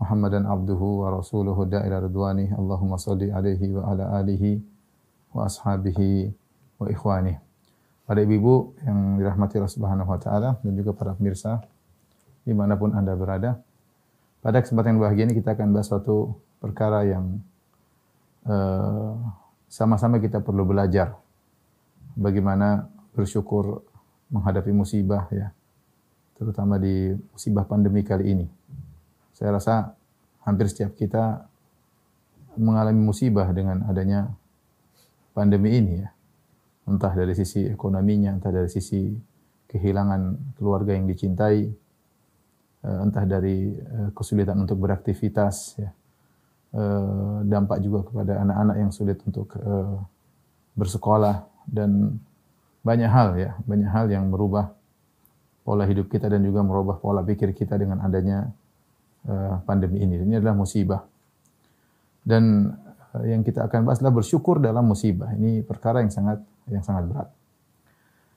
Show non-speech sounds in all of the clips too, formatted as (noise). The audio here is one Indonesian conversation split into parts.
Muhammadan abduhu wa rasuluhu da'ila ridwani Allahumma salli alaihi wa ala alihi wa ashabihi wa ikhwani. Para ibu-ibu yang dirahmati Allah Subhanahu wa taala dan juga para pemirsa di mana pun Anda berada. Pada kesempatan yang bahagia ini kita akan bahas suatu perkara yang eh, sama-sama kita perlu belajar bagaimana bersyukur menghadapi musibah ya, terutama di musibah pandemi kali ini. Saya rasa hampir setiap kita mengalami musibah dengan adanya pandemi ini ya. Entah dari sisi ekonominya, entah dari sisi kehilangan keluarga yang dicintai, eh, entah dari eh, kesulitan untuk beraktivitas ya. Eh, dampak juga kepada anak-anak yang sulit untuk bersekolah dan banyak hal ya, banyak hal yang merubah pola hidup kita dan juga merubah pola pikir kita dengan adanya pandemi ini. Ini adalah musibah. Dan eh, yang kita akan bahas adalah bersyukur dalam musibah. Ini perkara yang sangat yang sangat berat.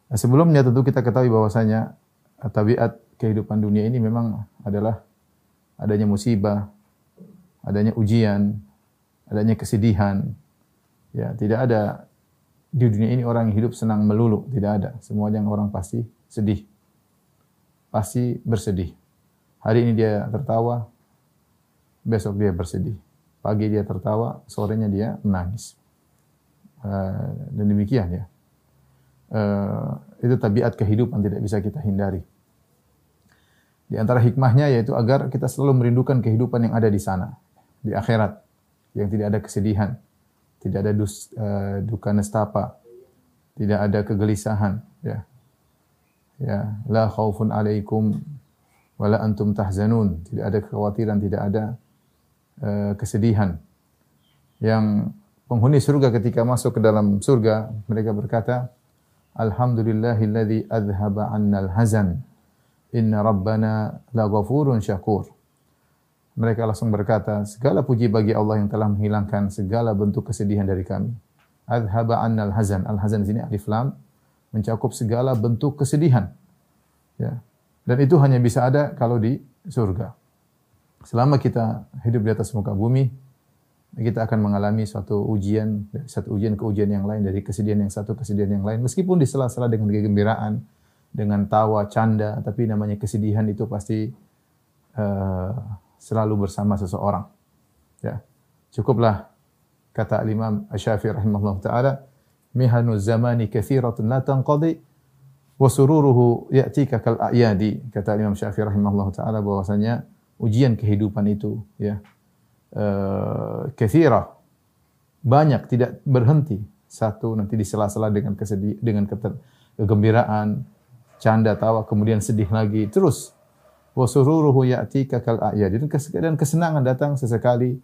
Nah, sebelumnya tentu kita ketahui bahwasanya eh, tabiat kehidupan dunia ini memang adalah adanya musibah, adanya ujian, adanya kesedihan. Ya, tidak ada di dunia ini orang yang hidup senang melulu, tidak ada. Semuanya orang pasti sedih. Pasti bersedih. Hari ini dia tertawa, besok dia bersedih. Pagi dia tertawa, sorenya dia menangis. Eh, dan demikian ya. Eh, itu tabiat kehidupan tidak bisa kita hindari. Di antara hikmahnya yaitu agar kita selalu merindukan kehidupan yang ada di sana, di akhirat, yang tidak ada kesedihan, tidak ada dus, eh, duka nestapa, tidak ada kegelisahan, ya. Ya, la khaufun alaikum wala antum tahzanun, tidak ada kekhawatiran, tidak ada eh, kesedihan. Yang penghuni surga ketika masuk ke dalam surga, mereka berkata, Alhamdulillahilladzi adhaba 'annal hazan. Inna rabbana laghafurun syakur. Mereka langsung berkata, segala puji bagi Allah yang telah menghilangkan segala bentuk kesedihan dari kami. Adhaba 'annal hazan. Al-hazan di sini alif lam mencakup segala bentuk kesedihan. Ya. Dan itu hanya bisa ada kalau di surga. Selama kita hidup di atas muka bumi, kita akan mengalami suatu ujian, satu ujian ke ujian yang lain, dari kesedihan yang satu ke kesedihan yang lain. Meskipun di sela-sela dengan kegembiraan, dengan tawa, canda, tapi namanya kesedihan itu pasti uh, selalu bersama seseorang. Ya. Cukuplah kata Imam Asy-Syafi'i rahimahullah taala, mihanu zamani katsiratun la tanqadi wa sururuhu ya'tika kal a'yadi. Kata Imam Syafi'i rahimahullah taala bahwasanya ujian kehidupan itu ya uh, katsira banyak tidak berhenti satu nanti di sela-sela dengan kesedih dengan keter, kegembiraan canda tawa kemudian sedih lagi terus wa sururuhu ya'tika kal a'yad dan kesenangan datang sesekali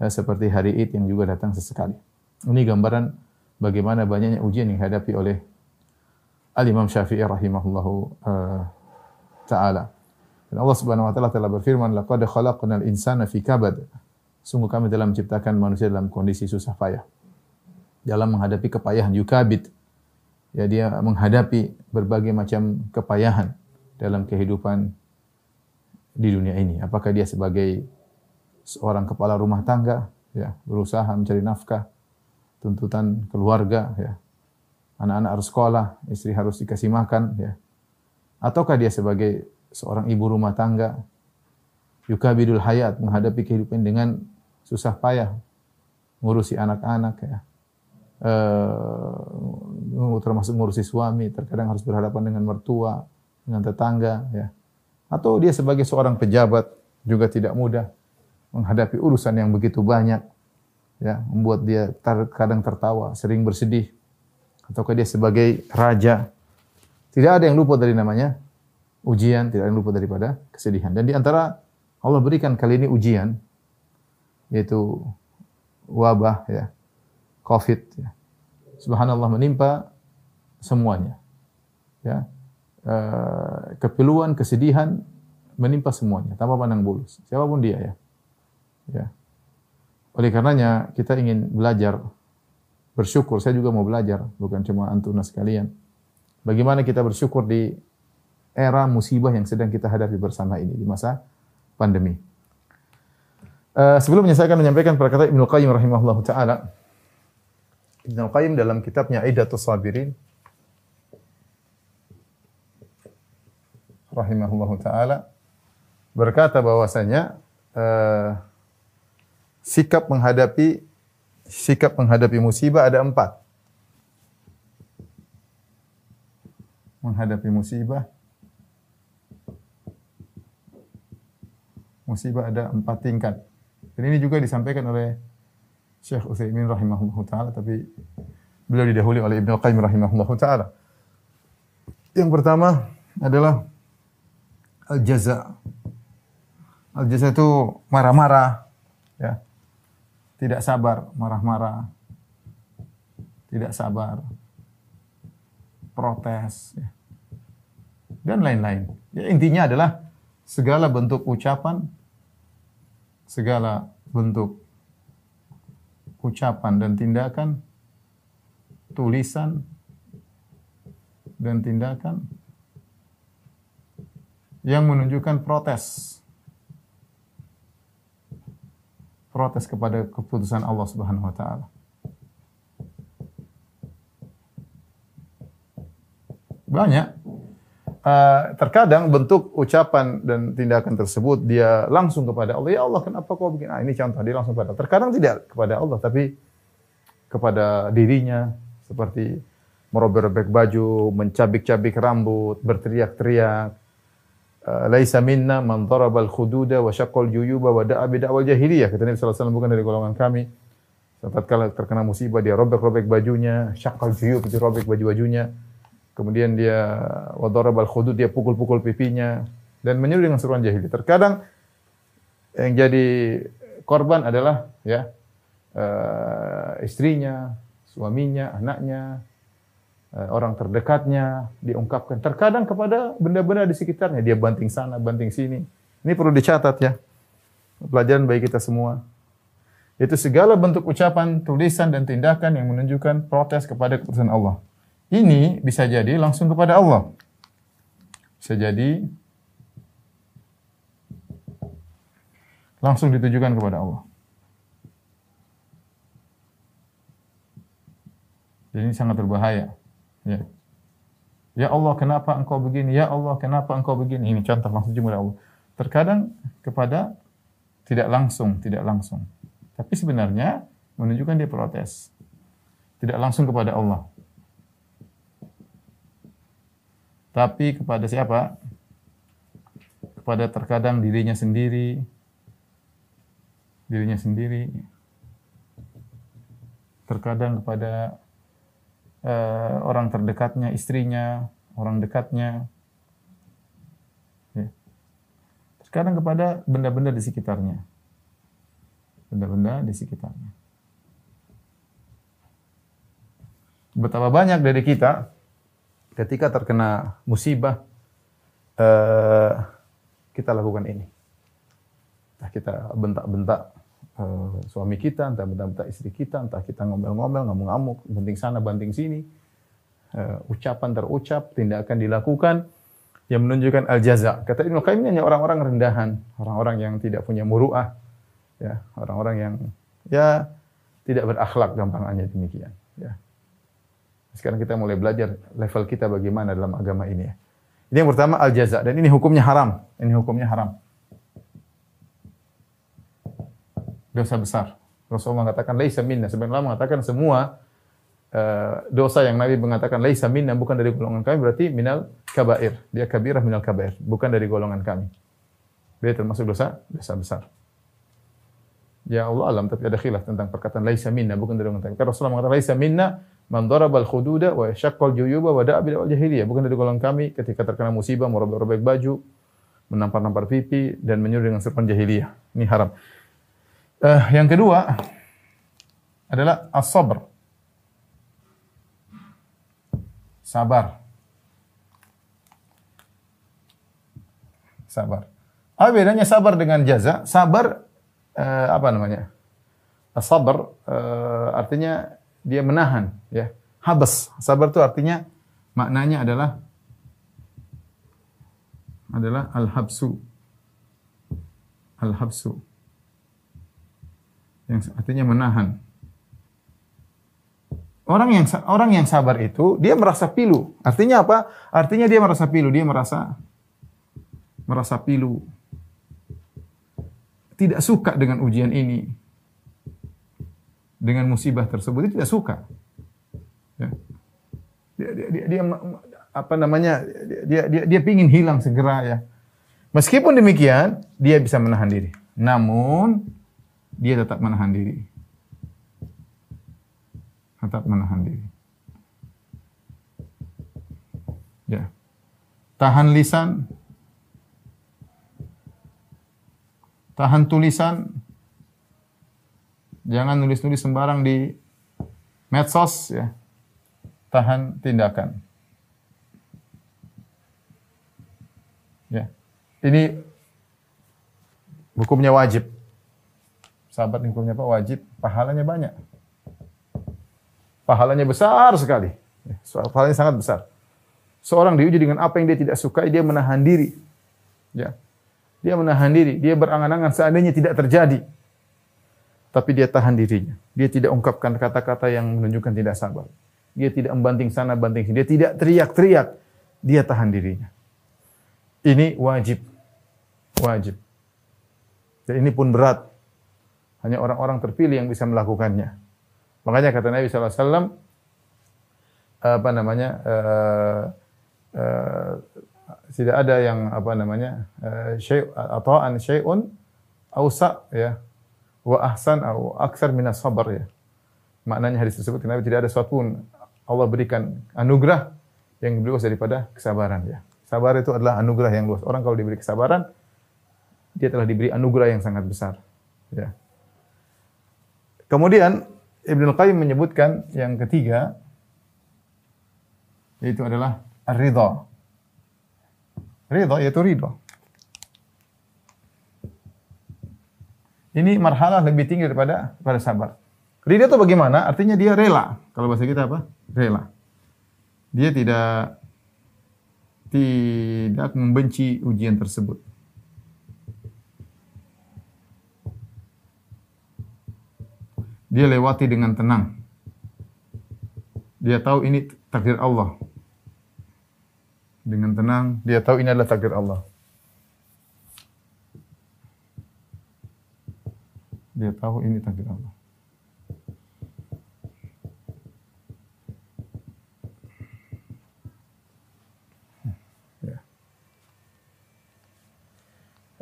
eh, seperti hari Id yang juga datang sesekali. Ini gambaran bagaimana banyaknya ujian yang dihadapi oleh Al-Imam Syafi'i rahimahullahu uh, taala. Dan Allah Subhanahu wa taala telah berfirman, "Laqad khalaqnal insana fi kabad." Sungguh kami telah menciptakan manusia dalam kondisi susah payah. Dalam menghadapi kepayahan yukabid, ya dia menghadapi berbagai macam kepayahan dalam kehidupan di dunia ini. Apakah dia sebagai seorang kepala rumah tangga, ya berusaha mencari nafkah, tuntutan keluarga, ya anak-anak harus sekolah, istri harus dikasih makan, ya. Ataukah dia sebagai seorang ibu rumah tangga, yukabidul hayat, menghadapi kehidupan dengan susah payah, ngurusi anak-anak, ya uh, termasuk ngurusi suami, terkadang harus berhadapan dengan mertua, dengan tetangga, ya. Atau dia sebagai seorang pejabat juga tidak mudah menghadapi urusan yang begitu banyak, ya, membuat dia terkadang tertawa, sering bersedih. Ataukah dia sebagai raja, tidak ada yang luput dari namanya ujian, tidak ada yang luput daripada kesedihan. Dan di antara Allah berikan kali ini ujian, yaitu wabah ya, Covid ya. Subhanallah menimpa semuanya. Ya. Eh, kepiluan, kesedihan menimpa semuanya tanpa pandang bulu. Siapa pun dia ya. Ya. Oleh karenanya kita ingin belajar bersyukur. Saya juga mau belajar, bukan cuma antuna sekalian. Bagaimana kita bersyukur di era musibah yang sedang kita hadapi bersama ini di masa pandemi. Uh, sebelumnya saya menyampaikan perkataan Ibnu Qayyim rahimahullah taala. Ibnu Qayyim dalam kitabnya Aidatus Sabirin rahimahullah taala berkata bahwasanya uh, sikap menghadapi sikap menghadapi musibah ada empat. Menghadapi musibah musibah ada empat tingkat. Dan ini juga disampaikan oleh Syekh Utsaimin rahimahullah taala tapi beliau didahului oleh Ibnu Qayyim rahimahullah taala. Yang pertama adalah al-jaza. Al-jaza itu marah-marah ya. Tidak sabar, marah-marah. Tidak sabar. Protes ya. Dan lain-lain. Ya, intinya adalah segala bentuk ucapan segala bentuk ucapan dan tindakan, tulisan dan tindakan yang menunjukkan protes. Protes kepada keputusan Allah Subhanahu wa taala. Banyak uh, terkadang bentuk ucapan dan tindakan tersebut dia langsung kepada Allah. Ya Allah, kenapa kau begini? Ah, ini contoh dia langsung kepada Allah. Terkadang tidak kepada Allah, tapi kepada dirinya seperti merobek-robek baju, mencabik-cabik rambut, berteriak-teriak. Uh, Laisa minna man darabal khududa wa syaqqal juyuba wa da'a bid'awal jahiliyah. Kata Nabi wasallam bukan dari golongan kami. Saat kala terkena musibah dia robek-robek bajunya, syaqqal juyub, dia robek baju-bajunya Kemudian dia wadarabal khudud dia pukul-pukul pipinya dan menyuruh dengan seruan jahili. Terkadang yang jadi korban adalah ya uh, istrinya, suaminya, anaknya, orang terdekatnya diungkapkan. Terkadang kepada benda-benda di sekitarnya dia banting sana, banting sini. Ini perlu dicatat ya. Pelajaran bagi kita semua. Itu segala bentuk ucapan, tulisan dan tindakan yang menunjukkan protes kepada keputusan Allah. Ini bisa jadi langsung kepada Allah. Bisa jadi langsung ditujukan kepada Allah. Jadi ini sangat berbahaya. Ya. Ya Allah, kenapa engkau begini? Ya Allah, kenapa engkau begini? Ini contoh langsung kepada Allah. Terkadang kepada tidak langsung, tidak langsung. Tapi sebenarnya menunjukkan dia protes. Tidak langsung kepada Allah. Tapi kepada siapa? Kepada terkadang dirinya sendiri, dirinya sendiri, terkadang kepada uh, orang terdekatnya, istrinya, orang dekatnya, ya. terkadang kepada benda-benda di sekitarnya, benda-benda di sekitarnya. Betapa banyak dari kita ketika terkena musibah uh, kita lakukan ini. Entah kita bentak-bentak uh, suami kita, entah bentak-bentak istri kita, entah kita ngomel-ngomel, ngamuk-ngamuk, banting sana, banting sini. Uh, ucapan terucap, tindakan dilakukan yang menunjukkan al-jaza. Kata Ibnu Qayyim hanya orang-orang rendahan, orang-orang yang tidak punya muruah, ya, orang-orang yang ya tidak berakhlak gampangannya demikian, ya. Sekarang kita mulai belajar level kita bagaimana dalam agama ini ya. Ini yang pertama al jaza dan ini hukumnya haram. Ini hukumnya haram. Dosa besar. Rasulullah mengatakan laisa minna. Sebenarnya mengatakan semua uh, dosa yang Nabi mengatakan laisa minna bukan dari golongan kami berarti minal kabair. Dia kabirah minal kabair, bukan dari golongan kami. Dia termasuk dosa dosa besar. Ya Allah alam tapi ada khilaf tentang perkataan laisa minna bukan dari golongan kami. Karena Rasulullah mengatakan laisa minna Man darabal khududa wa syaqqal juyuba wa da'a bil jahiliyah. Bukan dari golongan kami ketika terkena musibah merobek-robek baju, menampar-nampar pipi dan menyuruh dengan seruan jahiliyah. Ini haram. Eh, yang kedua adalah as-sabr. Sabar. Sabar. Apa bedanya sabar dengan jaza? Sabar eh, apa namanya? Sabar eh, artinya dia menahan, ya. Habas. Sabar itu artinya maknanya adalah adalah al-habsu. Al-habsu yang artinya menahan. Orang yang orang yang sabar itu dia merasa pilu. Artinya apa? Artinya dia merasa pilu, dia merasa merasa pilu. Tidak suka dengan ujian ini. Dengan musibah tersebut dia tidak suka. Ya. Dia, dia, dia, dia apa namanya? Dia dia dia pingin hilang segera ya. Meskipun demikian, dia bisa menahan diri. Namun dia tetap menahan diri. Tetap menahan diri. Ya. Tahan lisan. Tahan tulisan. Jangan nulis-nulis sembarang di medsos ya. Tahan tindakan. Ya. Ini hukumnya wajib sahabat hukumnya apa? Wajib, pahalanya banyak. Pahalanya besar sekali. Ya, pahalanya sangat besar. Seorang diuji dengan apa yang dia tidak sukai, dia menahan diri. Ya. Dia menahan diri, dia berangan-angan seandainya tidak terjadi. Tapi dia tahan dirinya. Dia tidak ungkapkan kata-kata yang menunjukkan tidak sabar. Dia tidak membanting sana, banting sini. Dia tidak teriak-teriak. Dia tahan dirinya. Ini wajib. Wajib. Dan ini pun berat. Hanya orang-orang terpilih yang bisa melakukannya. Makanya kata Nabi SAW, apa namanya, uh, uh, tidak ada yang apa namanya, uh, syai' atau an syai'un ausa ya, wa ahsan atau aksar minas sabar ya. Maknanya hadis tersebut kenapa tidak ada sesuatu pun Allah berikan anugerah yang lebih luas daripada kesabaran ya. Sabar itu adalah anugerah yang luas. Orang kalau diberi kesabaran, dia telah diberi anugerah yang sangat besar. Ya. Kemudian Ibnu Qayyim menyebutkan yang ketiga yaitu adalah ridha. Ridha yaitu ridha. Ini marhalah lebih tinggi daripada pada sabar. Ridha itu bagaimana? Artinya dia rela. Kalau bahasa kita apa? Rela. Dia tidak tidak membenci ujian tersebut. Dia lewati dengan tenang. Dia tahu ini takdir Allah. Dengan tenang, dia tahu ini adalah takdir Allah. Dia tahu ini takdir Allah. Ya.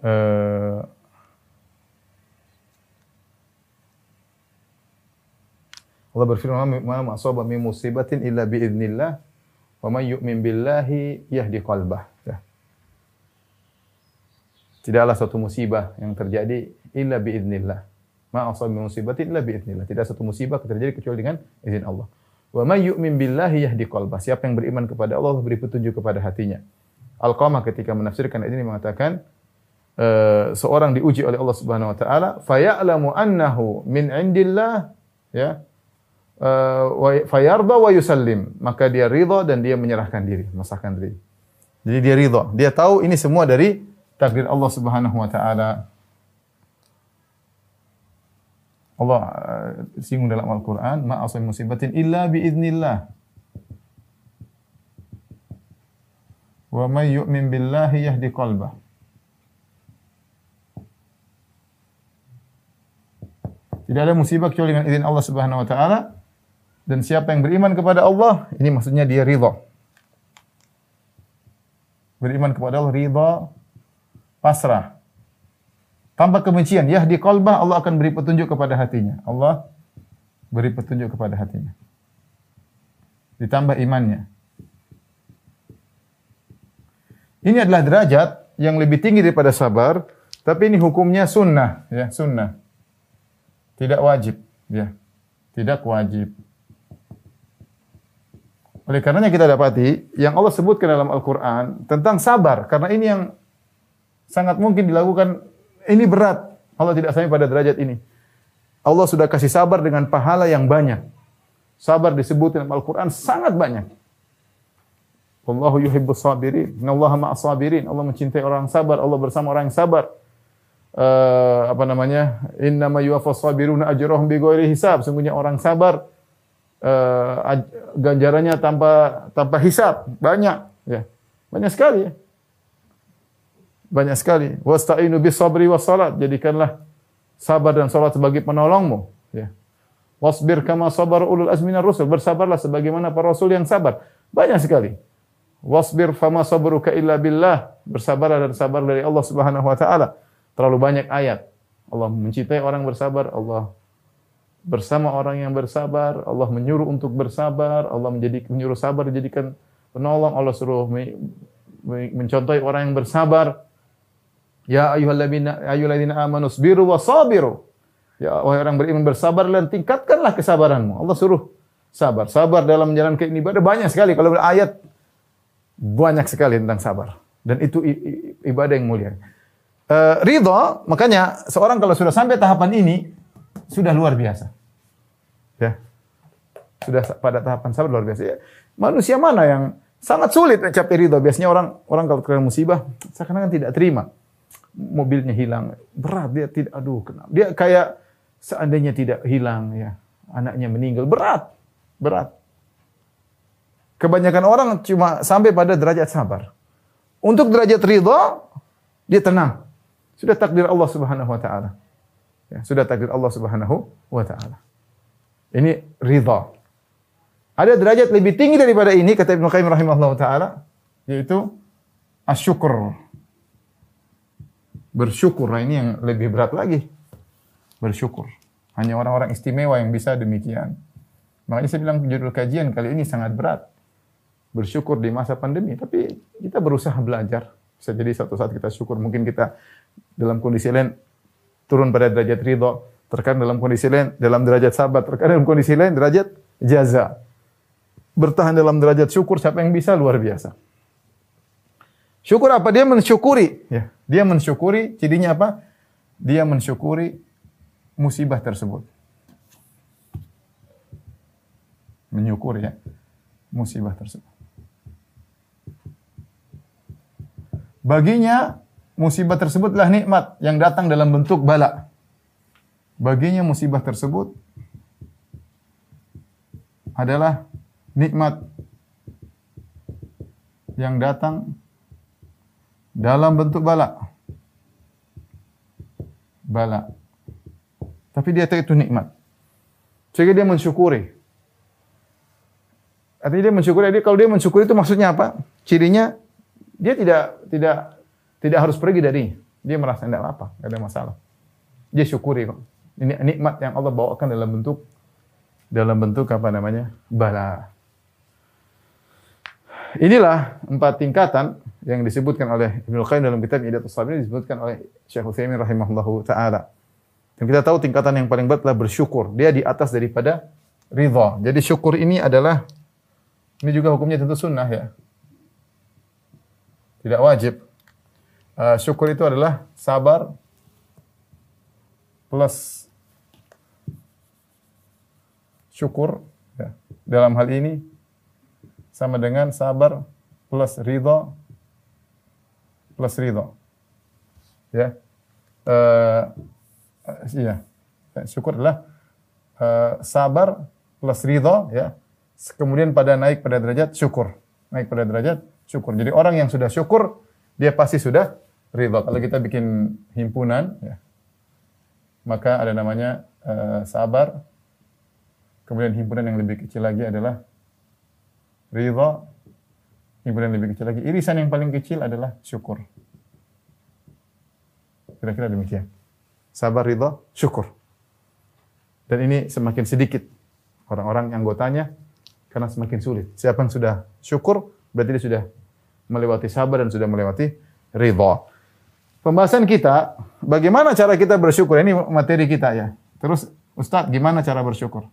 Uh, Allah berfirman, "Ma ma'asaba min musibatin illa bi idznillah, wa may yu'min billahi yahdi qalbah." Ya. Tidaklah suatu musibah yang terjadi illa bi idznillah. Ma asaba min musibatin illa bi idznillah. Tidak satu musibah terjadi kecuali dengan izin Allah. Wa may yu'min billahi yahdi qalbah. Siapa yang beriman kepada Allah, Allah beri petunjuk kepada hatinya. Al-Qamah ketika menafsirkan ayat ini mengatakan uh, seorang diuji oleh Allah Subhanahu wa taala, faya'lamu annahu min indillah ya uh, fayarda wa yusallim, maka dia ridha dan dia menyerahkan diri, memasahkan diri. Jadi dia ridha. Dia tahu ini semua dari takdir Allah Subhanahu wa taala. Allah uh, singgung dalam Al-Qur'an, ma asal musibatin illa bi idznillah. Wa may yu'min billahi yahdi qalbah. Tidak ada musibah kecuali dengan izin Allah Subhanahu wa taala dan siapa yang beriman kepada Allah, ini maksudnya dia ridha. Beriman kepada Allah ridha, pasrah. Tanpa kebencian, yahdi qalbah, Allah akan beri petunjuk kepada hatinya. Allah beri petunjuk kepada hatinya. Ditambah imannya. Ini adalah derajat yang lebih tinggi daripada sabar, tapi ini hukumnya sunnah, ya sunnah. Tidak wajib, ya. Tidak wajib. Oleh karenanya kita dapati yang Allah sebutkan dalam Al-Qur'an tentang sabar karena ini yang sangat mungkin dilakukan ini berat. Allah tidak sampai pada derajat ini. Allah sudah kasih sabar dengan pahala yang banyak. Sabar disebut dalam Al-Qur'an sangat banyak. Wallahu yuhibbus sabirin. Innallaha ma'as sabirin. Allah mencintai orang sabar, Allah bersama orang yang sabar. Uh, apa namanya? Innama yuwaffas sabiruna ajrahum bighairi hisab. Sungguhnya orang sabar uh, ganjarannya tanpa tanpa hisab, banyak ya. Banyak sekali ya. Banyak sekali. Wasta'inu bis sabri was salat. Jadikanlah sabar dan salat sebagai penolongmu, ya. Wasbir kama sabar ulul azminar rusul. Bersabarlah sebagaimana para rasul yang sabar. Banyak sekali. Wasbir fama sabruka illa billah. Bersabarlah dan sabar dari Allah Subhanahu wa taala. Terlalu banyak ayat. Allah mencintai orang bersabar, Allah bersama orang yang bersabar, Allah menyuruh untuk bersabar, Allah menjadi menyuruh sabar dijadikan penolong, Allah suruh mencontohi orang yang bersabar. Ya ayyuhalladzina ayyuhalladzina amanu sabiru wa sabiru. Ya wahai orang beriman bersabar dan tingkatkanlah kesabaranmu. Allah suruh sabar. Sabar dalam menjalankan ibadah banyak sekali. Kalau ayat banyak sekali tentang sabar. Dan itu ibadah yang mulia. Uh, ridho, makanya seorang kalau sudah sampai tahapan ini, sudah luar biasa. Ya. Sudah pada tahapan sabar luar biasa. Ya. Manusia mana yang sangat sulit mencapai ridho? Biasanya orang orang kalau kena musibah, seakan-akan tidak terima mobilnya hilang, berat dia tidak aduh kenapa. Dia kayak seandainya tidak hilang ya, anaknya meninggal, berat. Berat. Kebanyakan orang cuma sampai pada derajat sabar. Untuk derajat ridho, dia tenang. Sudah takdir Allah Subhanahu wa taala. Ya, sudah takdir Allah Subhanahu wa taala. Ini ridha. Ada derajat lebih tinggi daripada ini kata Ibnu Qayyim rahimahullah taala yaitu asyukur bersyukur. Nah ini yang lebih berat lagi. Bersyukur. Hanya orang-orang istimewa yang bisa demikian. Makanya saya bilang judul kajian kali ini sangat berat. Bersyukur di masa pandemi. Tapi kita berusaha belajar. Bisa jadi satu saat kita syukur. Mungkin kita dalam kondisi lain turun pada derajat ridho. Terkadang dalam kondisi lain, dalam derajat sabar. Terkadang dalam kondisi lain, derajat jaza. Bertahan dalam derajat syukur, siapa yang bisa? Luar biasa. Syukur apa? Dia mensyukuri. Ya. Dia mensyukuri, cirinya apa? Dia mensyukuri musibah tersebut. Menyukuri ya, musibah tersebut. Baginya musibah tersebutlah nikmat yang datang dalam bentuk bala. Baginya musibah tersebut adalah nikmat yang datang dalam bentuk bala. Bala. Tapi dia tahu itu nikmat. Sehingga dia mensyukuri. Artinya dia mensyukuri. Dia, kalau dia mensyukuri itu maksudnya apa? Cirinya dia tidak tidak tidak harus pergi dari. Dia merasa tidak apa, tidak ada masalah. Dia syukuri kok. Ini nikmat yang Allah bawakan dalam bentuk dalam bentuk apa namanya? bala. Inilah empat tingkatan yang disebutkan oleh Ibnu Qayyim dalam kitab Idatus Sabirin disebutkan oleh Syekh Utsaimin rahimahullahu taala. Dan kita tahu tingkatan yang paling berat adalah bersyukur. Dia di atas daripada ridha. Jadi syukur ini adalah ini juga hukumnya tentu sunnah ya. Tidak wajib. Uh, syukur itu adalah sabar plus syukur ya. dalam hal ini sama dengan sabar plus ridho plus ridho. Ya. Uh, iya. Syukur adalah uh, sabar plus ridho ya. Kemudian pada naik pada derajat syukur. Naik pada derajat syukur. Jadi orang yang sudah syukur dia pasti sudah ridho. Kalau kita bikin himpunan ya. Maka ada namanya uh, sabar. Kemudian himpunan yang lebih kecil lagi adalah ridha, kemudian lebih kecil lagi. Irisan yang paling kecil adalah syukur. Kira-kira demikian. Sabar, ridha, syukur. Dan ini semakin sedikit orang-orang yang anggotanya karena semakin sulit. Siapa yang sudah syukur, berarti dia sudah melewati sabar dan sudah melewati ridha. Pembahasan kita, bagaimana cara kita bersyukur? Ini materi kita ya. Terus Ustadz, gimana cara bersyukur?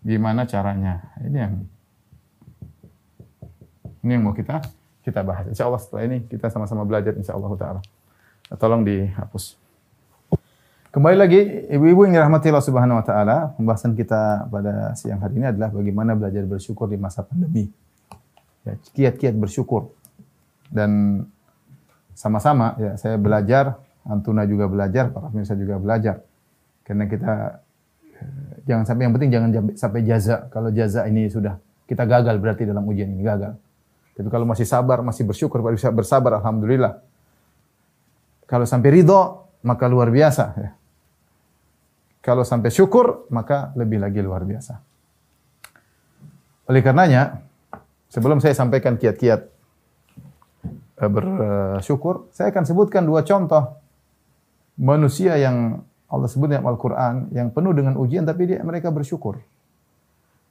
Gimana caranya? Ini yang ini yang mau kita kita bahas. Insya Allah setelah ini kita sama-sama belajar insya Allah taala. Tolong dihapus. Kembali lagi, ibu-ibu yang dirahmati Allah Subhanahu wa taala, pembahasan kita pada siang hari ini adalah bagaimana belajar bersyukur di masa pandemi. Ya, kiat-kiat bersyukur. Dan sama-sama ya saya belajar, Antuna juga belajar, para pemirsa juga belajar. Karena kita eh, jangan sampai yang penting jangan sampai jaza. Kalau jaza ini sudah kita gagal berarti dalam ujian ini gagal. Tapi kalau masih sabar, masih bersyukur, bisa bersabar, alhamdulillah. Kalau sampai ridho, maka luar biasa. Ya. Kalau sampai syukur, maka lebih lagi luar biasa. Oleh karenanya, sebelum saya sampaikan kiat-kiat bersyukur, saya akan sebutkan dua contoh manusia yang Allah sebut dalam Al-Quran, yang penuh dengan ujian, tapi dia, mereka bersyukur.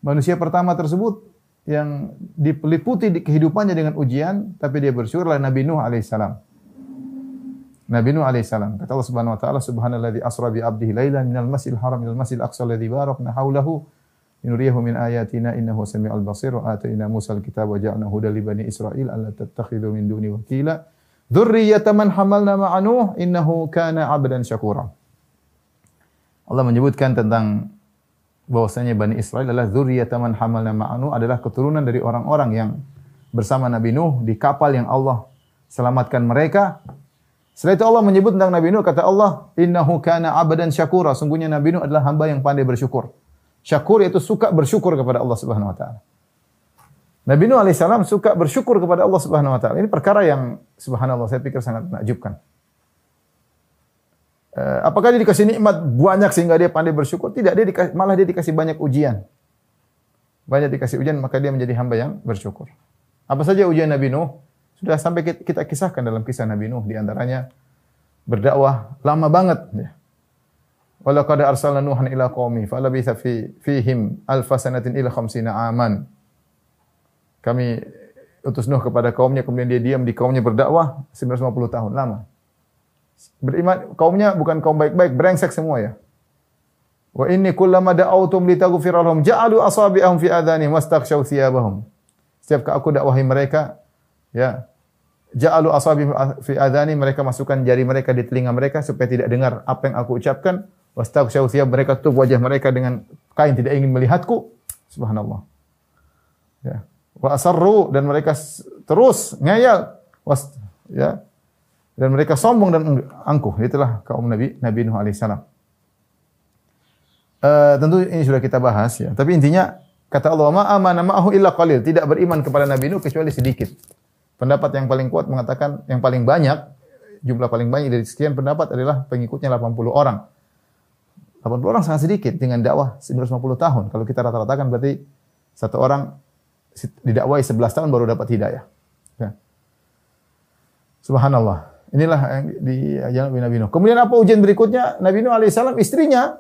Manusia pertama tersebut yang diliputi di kehidupannya dengan ujian, tapi dia bersyukur adalah Nabi Nuh alaihissalam. Nabi Nuh alaihissalam. Kata Allah Subhanahu wa taala, Subhanalladzi asra bi 'abdihi lailan minal masjidil haram ilal masjidil aqsa alladzi barakna haulahu linuriyahu min ayatina innahu samiul basir wa atayna Musa al-kitaba wa ja'alna hudan li bani Israil alla tattakhidhu min duni wakila. Dzurriyyata man hamalna ma'a Nuh innahu kana 'abdan syakura. Allah menyebutkan tentang bahwasanya Bani Israel adalah zuriyat man hamalna ma'anu adalah keturunan dari orang-orang yang bersama Nabi Nuh di kapal yang Allah selamatkan mereka. Setelah itu Allah menyebut tentang Nabi Nuh kata Allah, "Innahu kana 'abdan syakura." Sungguhnya Nabi Nuh adalah hamba yang pandai bersyukur. Syakur yaitu suka bersyukur kepada Allah Subhanahu wa taala. Nabi Nuh alaihissalam suka bersyukur kepada Allah Subhanahu wa taala. Ini perkara yang subhanallah saya pikir sangat menakjubkan. Eh, apakah dia dikasih nikmat banyak sehingga dia pandai bersyukur? Tidak, dia dikasih, malah dia dikasih banyak ujian. Banyak dikasih ujian, maka dia menjadi hamba yang bersyukur. Apa saja ujian Nabi Nuh? Sudah sampai kita kisahkan dalam kisah Nabi Nuh. Di antaranya berdakwah lama banget. Ya. Walaqad arsalna Nuhan ila qaumi falabitha fi fihim alfa sanatin ila khamsina aman. Kami utus Nuh kepada kaumnya kemudian dia diam di kaumnya berdakwah 950 tahun lama. Beriman kaumnya bukan kaum baik-baik, brengsek semua ya. Wa inni kullama da'awtum litaghfir lahum ja'alu asabi'ahum fi adhanihim wastaghshaw thiyabahum. Setiap aku dakwahi mereka, ya, ja'alu asabi'ahum fi adhani mereka masukkan jari mereka di telinga mereka supaya tidak dengar apa yang aku ucapkan. Wastaghshaw thiyab mereka tutup wajah mereka dengan kain tidak ingin melihatku. Subhanallah. Ya. Wa asarru dan mereka terus ngeyel. Was, ya dan mereka sombong dan angkuh. Itulah kaum Nabi Nabi Nuh alaihissalam. Uh, tentu ini sudah kita bahas ya. Tapi intinya kata Allah ma amana ma'ahu illa qalil. Tidak beriman kepada Nabi Nuh kecuali sedikit. Pendapat yang paling kuat mengatakan yang paling banyak jumlah paling banyak dari sekian pendapat adalah pengikutnya 80 orang. 80 orang sangat sedikit dengan dakwah 950 tahun. Kalau kita rata-ratakan berarti satu orang didakwai 11 tahun baru dapat hidayah. Ya. Subhanallah. Inilah yang diajarkan Nabi Nuh. Kemudian apa ujian berikutnya? Nabi Nuh alaihissalam istrinya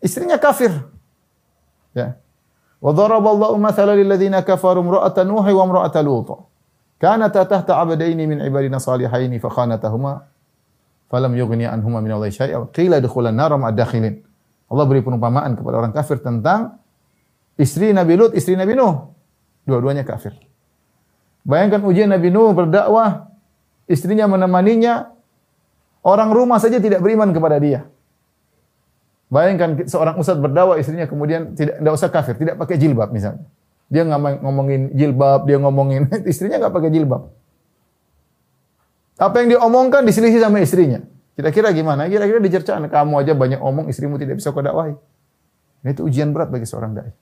istrinya kafir. Ya. Wa daraballahu mathalan lil ladzina kafaru imra'ata Nuh wa imra'ata Lut. Kanata tahta 'abdaini min ibadina salihaini fa khanatahuma falam yughni anhuma min Allah syai'a qila dukhulan nar dakhilin. Allah beri perumpamaan kepada orang kafir tentang istri Nabi Lut, istri Nabi Nuh. Dua-duanya kafir. Bayangkan ujian Nabi Nuh berdakwah istrinya menemaninya, orang rumah saja tidak beriman kepada dia. Bayangkan seorang ustadz berdakwah istrinya kemudian tidak tidak usah kafir, tidak pakai jilbab misalnya. Dia ngomongin jilbab, dia ngomongin (laughs) istrinya nggak pakai jilbab. Apa yang dia omongkan diselisih sama istrinya. Kira-kira gimana? Kira-kira dicercakan kamu aja banyak omong, istrimu tidak bisa kau dakwahi. Nah, itu ujian berat bagi seorang dai.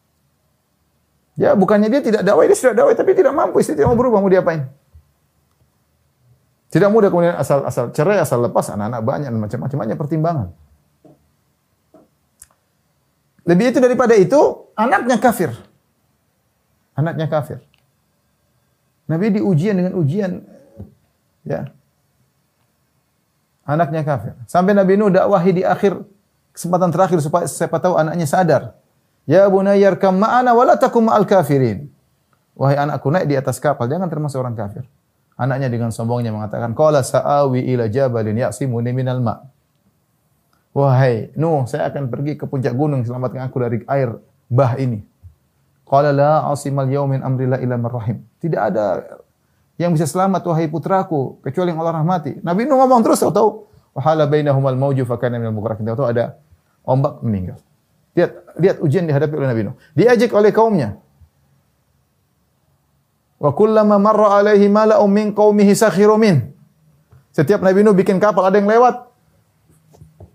Ya bukannya dia tidak dakwah, dia sudah dakwah tapi tidak mampu, istri tidak mau berubah, mau diapain? Tidak mudah kemudian asal asal cerai, asal lepas anak-anak banyak macam-macam banyak pertimbangan. Lebih itu daripada itu, anaknya kafir. Anaknya kafir. Nabi diujian dengan ujian ya. Anaknya kafir. Sampai Nabi Nuh dakwahi di akhir kesempatan terakhir supaya siapa tahu anaknya sadar. Ya bunayya arkam ma'ana wa la takum ma'al kafirin. Wahai anakku naik di atas kapal, jangan termasuk orang kafir. Anaknya dengan sombongnya mengatakan, "Qala sa'awi ila jabalin ya'simuni minal ma'." Wahai Nuh, saya akan pergi ke puncak gunung selamatkan aku dari air bah ini. Qala la asimal yaumin amrillah illa marrahim. Tidak ada yang bisa selamat wahai putraku kecuali yang Allah rahmati. Nabi Nuh ngomong terus tahu wahala bainahumal mauju fa kana minal. Tahu ada ombak meninggal. Lihat lihat ujian dihadapi oleh Nabi Nuh. Diajak oleh kaumnya. Wa kullama marra alaihi mala'un min qaumihi sakhiru min. Setiap Nabi Nuh bikin kapal ada yang lewat,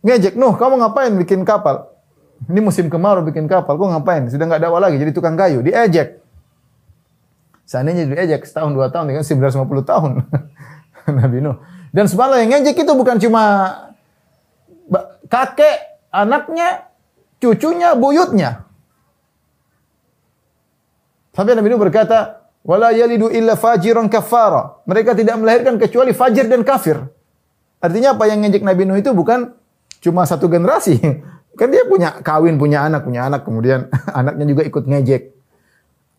Ngejek, Nuh kamu ngapain bikin kapal? Ini musim kemarau bikin kapal, kok ngapain? Sudah nggak dakwah lagi, jadi tukang kayu, diejek. Seandainya diejek setahun dua tahun, kan 950 tahun. (laughs) Nabi Nuh. Dan subhanallah yang ngejek itu bukan cuma kakek, anaknya, cucunya, buyutnya. Sampai Nabi Nuh berkata, "Wala yalidu illa fajiran kafara." Mereka tidak melahirkan kecuali fajir dan kafir. Artinya apa yang ngejek Nabi Nuh itu bukan cuma satu generasi. (laughs) Kan dia punya kawin, punya anak, punya anak, kemudian (laughs) anaknya juga ikut ngejek.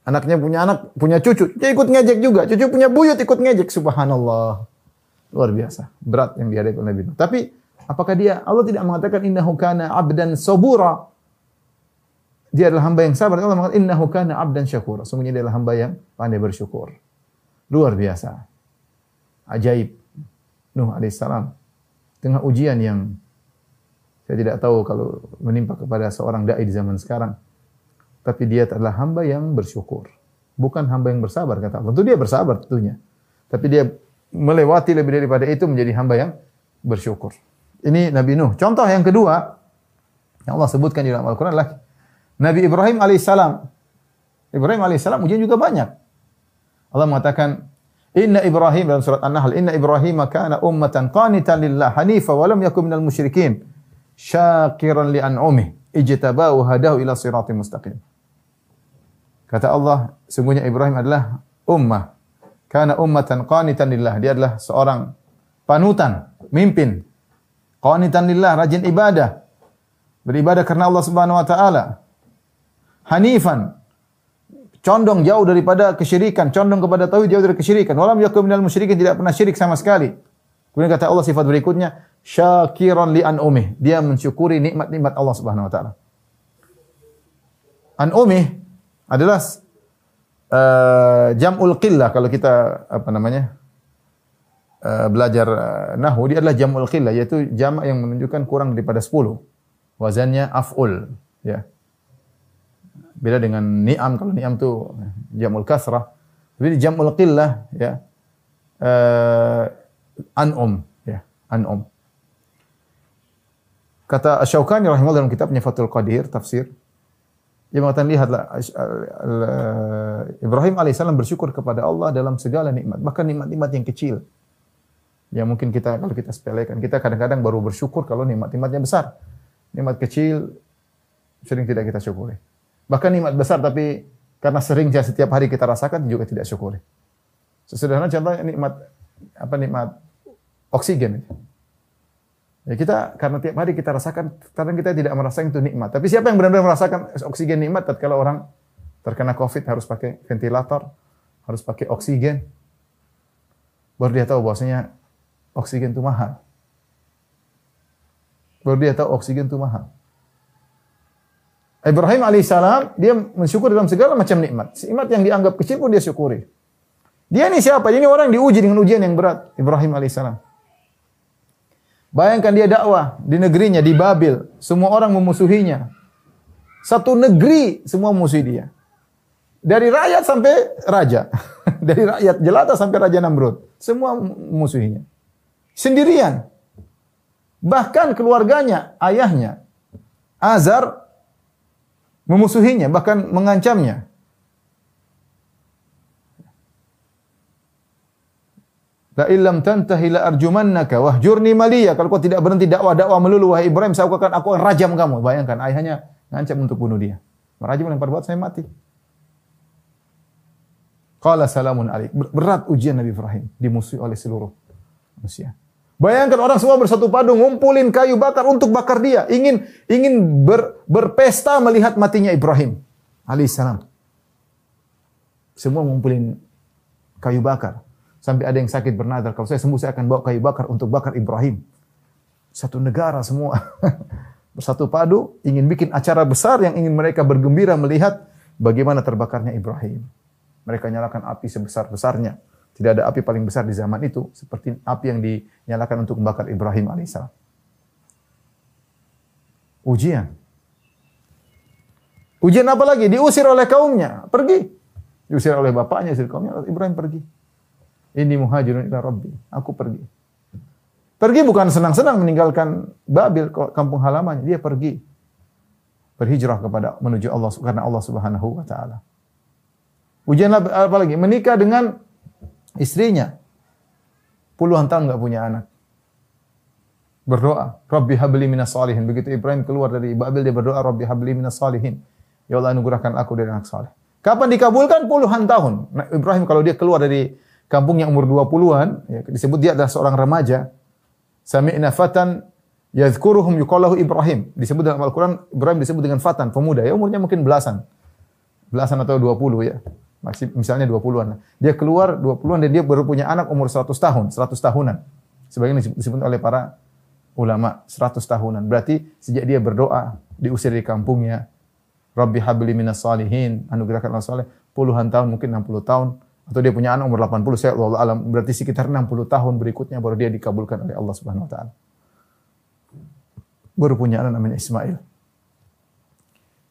Anaknya punya anak, punya cucu, dia ikut ngejek juga. Cucu punya buyut ikut ngejek, subhanallah. Luar biasa, berat yang dihadapi oleh Nabi. Tapi apakah dia Allah tidak mengatakan innahu kana abdan sabura? Dia adalah hamba yang sabar. Allah mengatakan innahu kana abdan syakura. Sungguhnya dia adalah hamba yang pandai bersyukur. Luar biasa. Ajaib. Nuh alaihissalam. Tengah ujian yang saya tidak tahu kalau menimpa kepada seorang dai di zaman sekarang. Tapi dia adalah hamba yang bersyukur. Bukan hamba yang bersabar kata Allah. Tentu dia bersabar tentunya. Tapi dia melewati lebih daripada itu menjadi hamba yang bersyukur. Ini Nabi Nuh. Contoh yang kedua yang Allah sebutkan di dalam Al-Quran adalah Nabi Ibrahim alaihissalam. Ibrahim alaihissalam ujian juga banyak. Allah mengatakan, Inna Ibrahim dalam surat An-Nahl, Inna Ibrahim kana ummatan qanitan lillah hanifa wa lam yakun minal musyrikin syakiran li an'umih ijtabahu hadahu ila siratim mustaqim. Kata Allah, sungguhnya Ibrahim adalah ummah. Karena ummatan qanitan lillah. Dia adalah seorang panutan, mimpin. Qanitan lillah, rajin ibadah. Beribadah karena Allah Subhanahu wa taala. Hanifan, condong jauh daripada kesyirikan, condong kepada tauhid jauh dari kesyirikan. Walam yakun minal musyrikin, tidak pernah syirik sama sekali. Kemudian kata Allah sifat berikutnya, syakiran li an'umih. Dia mensyukuri nikmat-nikmat Allah Subhanahu wa taala. An'umih adalah uh, jam'ul qillah kalau kita apa namanya? Uh, belajar uh, nahwu dia adalah jam'ul qillah yaitu jamak yang menunjukkan kurang daripada 10. Wazannya af'ul, ya. Beda dengan ni'am kalau ni'am itu jam'ul kasrah. Tapi jam'ul qillah ya. Uh, an'um ya an'um kata Syaukani rahimahullah dalam kitabnya Fathul Qadir tafsir dia mengatakan lihatlah Ibrahim alaihissalam bersyukur kepada Allah dalam segala nikmat bahkan nikmat-nikmat yang kecil. Yang mungkin kita kalau kita sepelekan kita kadang-kadang baru bersyukur kalau nikmat-nikmatnya besar. Nikmat kecil sering tidak kita syukuri. Bahkan nikmat besar tapi karena sering setiap hari kita rasakan juga tidak syukuri. Sesederhana contohnya nikmat apa nikmat oksigen. Ya kita karena tiap hari kita rasakan, kadang kita tidak merasakan itu nikmat. Tapi siapa yang benar-benar merasakan oksigen nikmat tatkala orang terkena Covid harus pakai ventilator, harus pakai oksigen. Baru dia tahu bahwasanya oksigen itu mahal. Baru dia tahu oksigen itu mahal. Ibrahim alaihissalam dia mensyukur dalam segala macam nikmat. Nikmat yang dianggap kecil pun dia syukuri. Dia ini siapa? Ini orang yang diuji dengan ujian yang berat. Ibrahim alaihissalam. Bayangkan dia dakwah di negerinya, di Babil. Semua orang memusuhinya. Satu negeri semua memusuhi dia. Dari rakyat sampai raja. (laughs) Dari rakyat jelata sampai Raja Namrud. Semua memusuhinya. Sendirian. Bahkan keluarganya, ayahnya, Azar memusuhinya, bahkan mengancamnya. La illam tantahi la arjumannaka wahjurni maliya. Kalau kau tidak berhenti dakwah-dakwah melulu wahai Ibrahim, saya akan aku akan rajam kamu. Bayangkan ayahnya ngancam untuk bunuh dia. Merajam lempar buat saya mati. Qala salamun alaik. Berat ujian Nabi Ibrahim dimusuhi oleh seluruh manusia. Bayangkan orang semua bersatu padu ngumpulin kayu bakar untuk bakar dia, ingin ingin ber, berpesta melihat matinya Ibrahim alaihissalam. Semua ngumpulin kayu bakar. Sampai ada yang sakit bernadar, kalau saya sembuh saya akan bawa kayu bakar untuk bakar Ibrahim. satu negara semua (laughs) bersatu padu ingin bikin acara besar yang ingin mereka bergembira melihat bagaimana terbakarnya Ibrahim. Mereka nyalakan api sebesar-besarnya. Tidak ada api paling besar di zaman itu seperti api yang dinyalakan untuk membakar Ibrahim alaihissalam. Ujian. Ujian apa lagi? Diusir oleh kaumnya, pergi. Diusir oleh bapaknya, diusir kaumnya, Ibrahim pergi. Ini muhajirun ila rabbi. Aku pergi. Pergi bukan senang-senang meninggalkan Babil kampung halamannya, dia pergi berhijrah kepada menuju Allah karena Allah Subhanahu wa taala. Ujian apa lagi? Menikah dengan istrinya. Puluhan tahun nggak punya anak. Berdoa, Rabbi habli minas salihin. Begitu Ibrahim keluar dari Babil dia berdoa, Rabbi habli minas salihin. Ya Allah anugerahkan aku dari anak saleh. Kapan dikabulkan? Puluhan tahun. Nah, Ibrahim kalau dia keluar dari kampung yang umur 20-an, ya, disebut dia adalah seorang remaja, Sami'na fatan yadhkuruhum yuqallahu Ibrahim. Disebut dalam Al-Quran, Ibrahim disebut dengan fatan, pemuda. Ya umurnya mungkin belasan. Belasan atau 20 ya. Masih misalnya 20-an. Dia keluar 20-an dan dia baru punya anak umur 100 tahun, 100 tahunan. Sebagian disebut oleh para ulama 100 tahunan. Berarti sejak dia berdoa, diusir dari kampungnya, Rabbi habli minas salihin, anugerahkan Allah saleh, puluhan tahun, mungkin 60 tahun, atau dia punya anak umur 80 saya Allah alam berarti sekitar 60 tahun berikutnya baru dia dikabulkan oleh Allah Subhanahu wa taala. Baru punya anak namanya Ismail.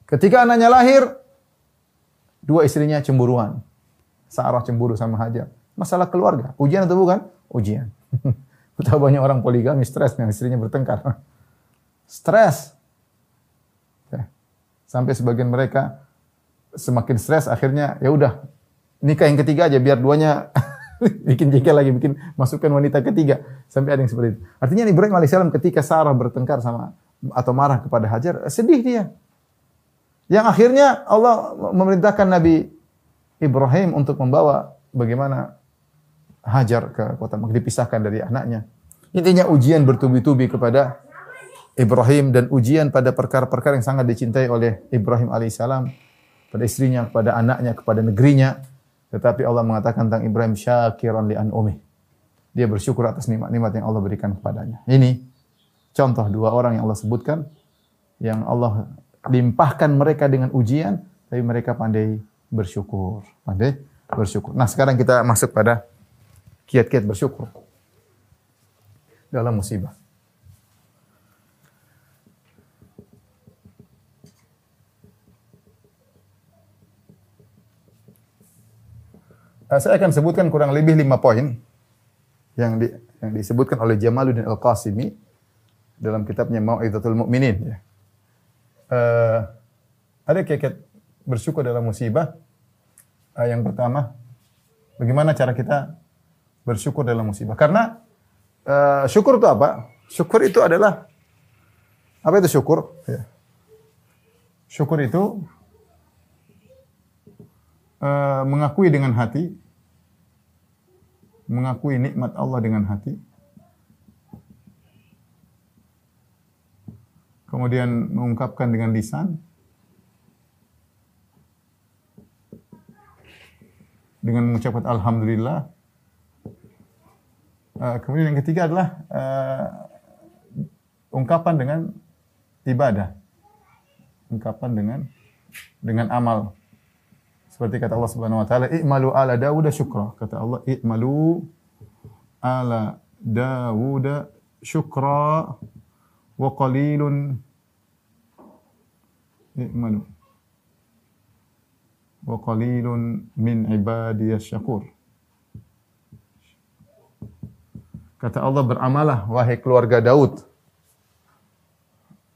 Ketika anaknya lahir, dua istrinya cemburuan. Sarah cemburu sama Hajar. Masalah keluarga. Ujian atau bukan? Ujian. (laughs) Betapa banyak orang poligami stres dengan istrinya bertengkar. (laughs) Stres. Ya. Sampai sebagian mereka semakin stres akhirnya ya udah nikah yang ketiga aja biar duanya (laughs) bikin jengkel lagi, bikin masukkan wanita ketiga sampai ada yang seperti itu. Artinya Ibrahim alaihissalam ketika Sarah bertengkar sama atau marah kepada Hajar, sedih dia. Yang akhirnya Allah memerintahkan Nabi Ibrahim untuk membawa bagaimana Hajar ke kota Mekah dipisahkan dari anaknya. Intinya ujian bertubi-tubi kepada Ibrahim dan ujian pada perkara-perkara yang sangat dicintai oleh Ibrahim alaihissalam pada istrinya, kepada anaknya, kepada negerinya. Tetapi Allah mengatakan tentang Ibrahim syakiran li an'umih. Dia bersyukur atas nikmat-nikmat yang Allah berikan kepadanya. Ini contoh dua orang yang Allah sebutkan yang Allah limpahkan mereka dengan ujian tapi mereka pandai bersyukur, pandai bersyukur. Nah, sekarang kita masuk pada kiat-kiat bersyukur dalam musibah. Saya akan sebutkan kurang lebih lima poin yang di, yang disebutkan oleh Jamaluddin Al-Qasimi dalam kitabnya Mau'izatul Mu'minin ya. Uh, ada keket bersyukur dalam musibah. Uh, yang pertama, bagaimana cara kita bersyukur dalam musibah? Karena uh, syukur itu apa? Syukur itu adalah apa itu syukur? Ya. Syukur itu uh, mengakui dengan hati mengakui nikmat Allah dengan hati. Kemudian mengungkapkan dengan lisan. Dengan mengucapkan Alhamdulillah. Uh, kemudian yang ketiga adalah uh, ungkapan dengan ibadah. Ungkapan dengan dengan amal. Seperti kata Allah Subhanahu wa taala, "I'malu ala Dawud syukra." Kata Allah, "I'malu ala Dawud syukra wa qalilun i'malu wa qalilun min ibadiyas syakur." Kata Allah, "Beramalah wahai keluarga Daud."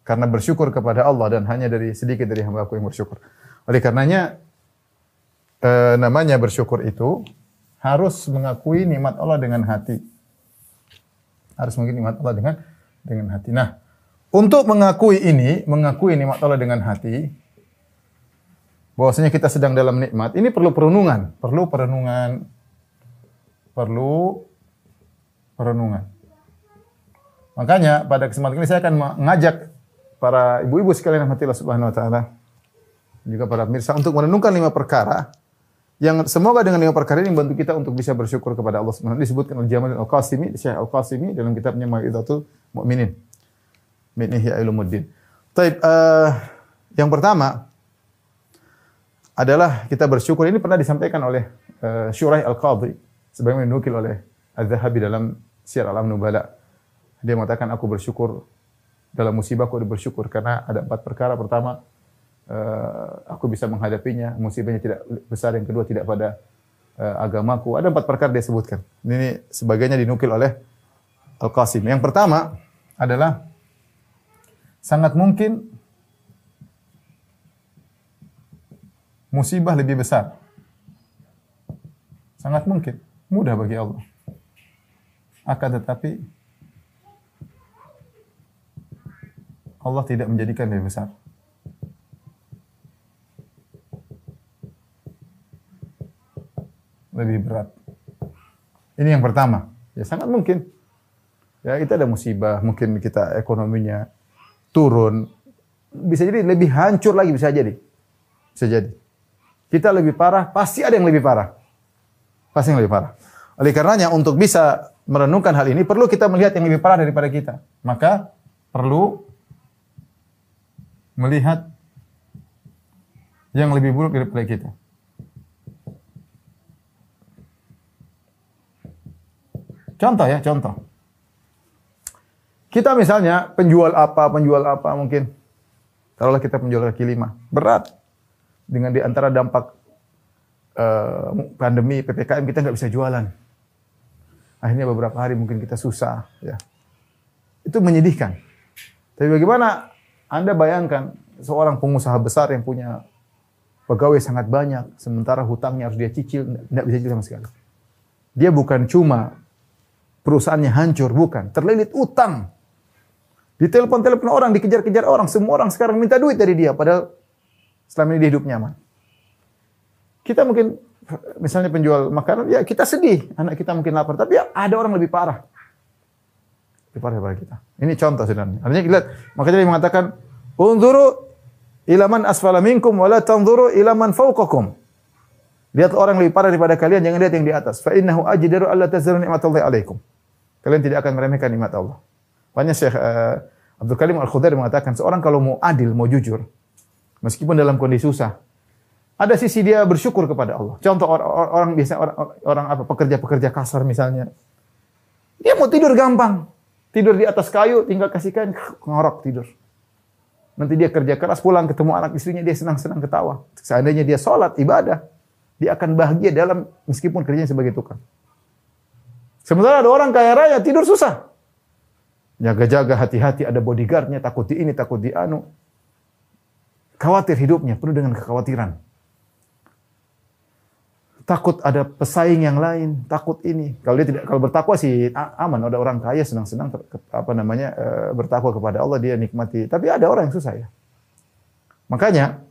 Karena bersyukur kepada Allah dan hanya dari sedikit dari hamba aku yang bersyukur. Oleh karenanya e, namanya bersyukur itu harus mengakui nikmat Allah dengan hati. Harus mengakui nikmat Allah dengan dengan hati. Nah, untuk mengakui ini, mengakui nikmat Allah dengan hati, bahwasanya kita sedang dalam nikmat, ini perlu perenungan, perlu perenungan, perlu perenungan. Makanya pada kesempatan ini saya akan mengajak para ibu-ibu sekalian yang Allah Subhanahu wa taala juga para pemirsa untuk merenungkan lima perkara yang semoga dengan lima perkara ini membantu kita untuk bisa bersyukur kepada Allah Subhanahu disebutkan oleh Jamal Al-Qasimi, Syekh Al-Qasimi dalam kitabnya Mau'izatul Mukminin. min Ihya Ulumuddin. Taib, eh, yang pertama adalah kita bersyukur. Ini pernah disampaikan oleh uh, Syuraih Al-Qadhi sebagaimana dinukil oleh Az-Zahabi dalam Syiar Alam Nubala. Dia mengatakan aku bersyukur dalam musibah aku bersyukur karena ada empat perkara. Pertama, uh, aku bisa menghadapinya. Musibahnya tidak besar. Yang kedua, tidak pada uh, agamaku. Ada empat perkara dia sebutkan. Ini sebagainya dinukil oleh Al-Qasim. Yang pertama adalah sangat mungkin musibah lebih besar. Sangat mungkin. Mudah bagi Allah. Akan tetapi Allah tidak menjadikan lebih besar. Lebih berat. Ini yang pertama. Ya sangat mungkin. Ya kita ada musibah, mungkin kita ekonominya turun. Bisa jadi lebih hancur lagi bisa jadi. Bisa jadi. Kita lebih parah, pasti ada yang lebih parah. Pasti yang lebih parah. Oleh karenanya untuk bisa merenungkan hal ini perlu kita melihat yang lebih parah daripada kita. Maka perlu melihat yang lebih buruk daripada kita. Contoh ya, contoh. Kita misalnya penjual apa, penjual apa mungkin. Taruhlah kita penjual kaki lima. Berat. Dengan di antara dampak uh, pandemi, PPKM kita nggak bisa jualan. Akhirnya beberapa hari mungkin kita susah. ya Itu menyedihkan. Tapi bagaimana Anda bayangkan seorang pengusaha besar yang punya pegawai sangat banyak, sementara hutangnya harus dia cicil, tidak bisa cicil sama sekali. Dia bukan cuma perusahaannya hancur, bukan. Terlilit utang. Ditelepon-telepon orang, dikejar-kejar orang. Semua orang sekarang minta duit dari dia. Padahal selama ini dia hidup nyaman. Kita mungkin misalnya penjual makanan, ya kita sedih. Anak kita mungkin lapar. Tapi ya ada orang lebih parah. Lebih parah daripada kita. Ini contoh sebenarnya. Artinya kita lihat. Makanya dia mengatakan, Unzuru ilaman asfala minkum wala tanzuru ilaman fauqakum. Lihat orang lebih parah daripada kalian, jangan lihat yang di atas. Fa innahu ajdaru alla tazzaru ni'matallahi alaikum. Kalian tidak akan meremehkan nikmat Allah. Banyak Syekh uh, Abdul Karim Al-Khudair mengatakan seorang kalau mau adil, mau jujur, meskipun dalam kondisi susah, ada sisi dia bersyukur kepada Allah. Contoh orang, orang biasa orang, orang apa pekerja-pekerja kasar misalnya. Dia mau tidur gampang. Tidur di atas kayu, tinggal kasih kain, ngorok tidur. Nanti dia kerja keras pulang ketemu anak istrinya dia senang-senang ketawa. Seandainya dia sholat ibadah, dia akan bahagia dalam meskipun kerjanya sebagai tukang. Sementara ada orang kaya raya tidur susah. Jaga-jaga hati-hati ada bodyguardnya takut di ini takut di anu. Khawatir hidupnya penuh dengan kekhawatiran. Takut ada pesaing yang lain, takut ini. Kalau dia tidak kalau bertakwa sih aman. Ada orang kaya senang-senang apa namanya e, bertakwa kepada Allah dia nikmati. Tapi ada orang yang susah ya. Makanya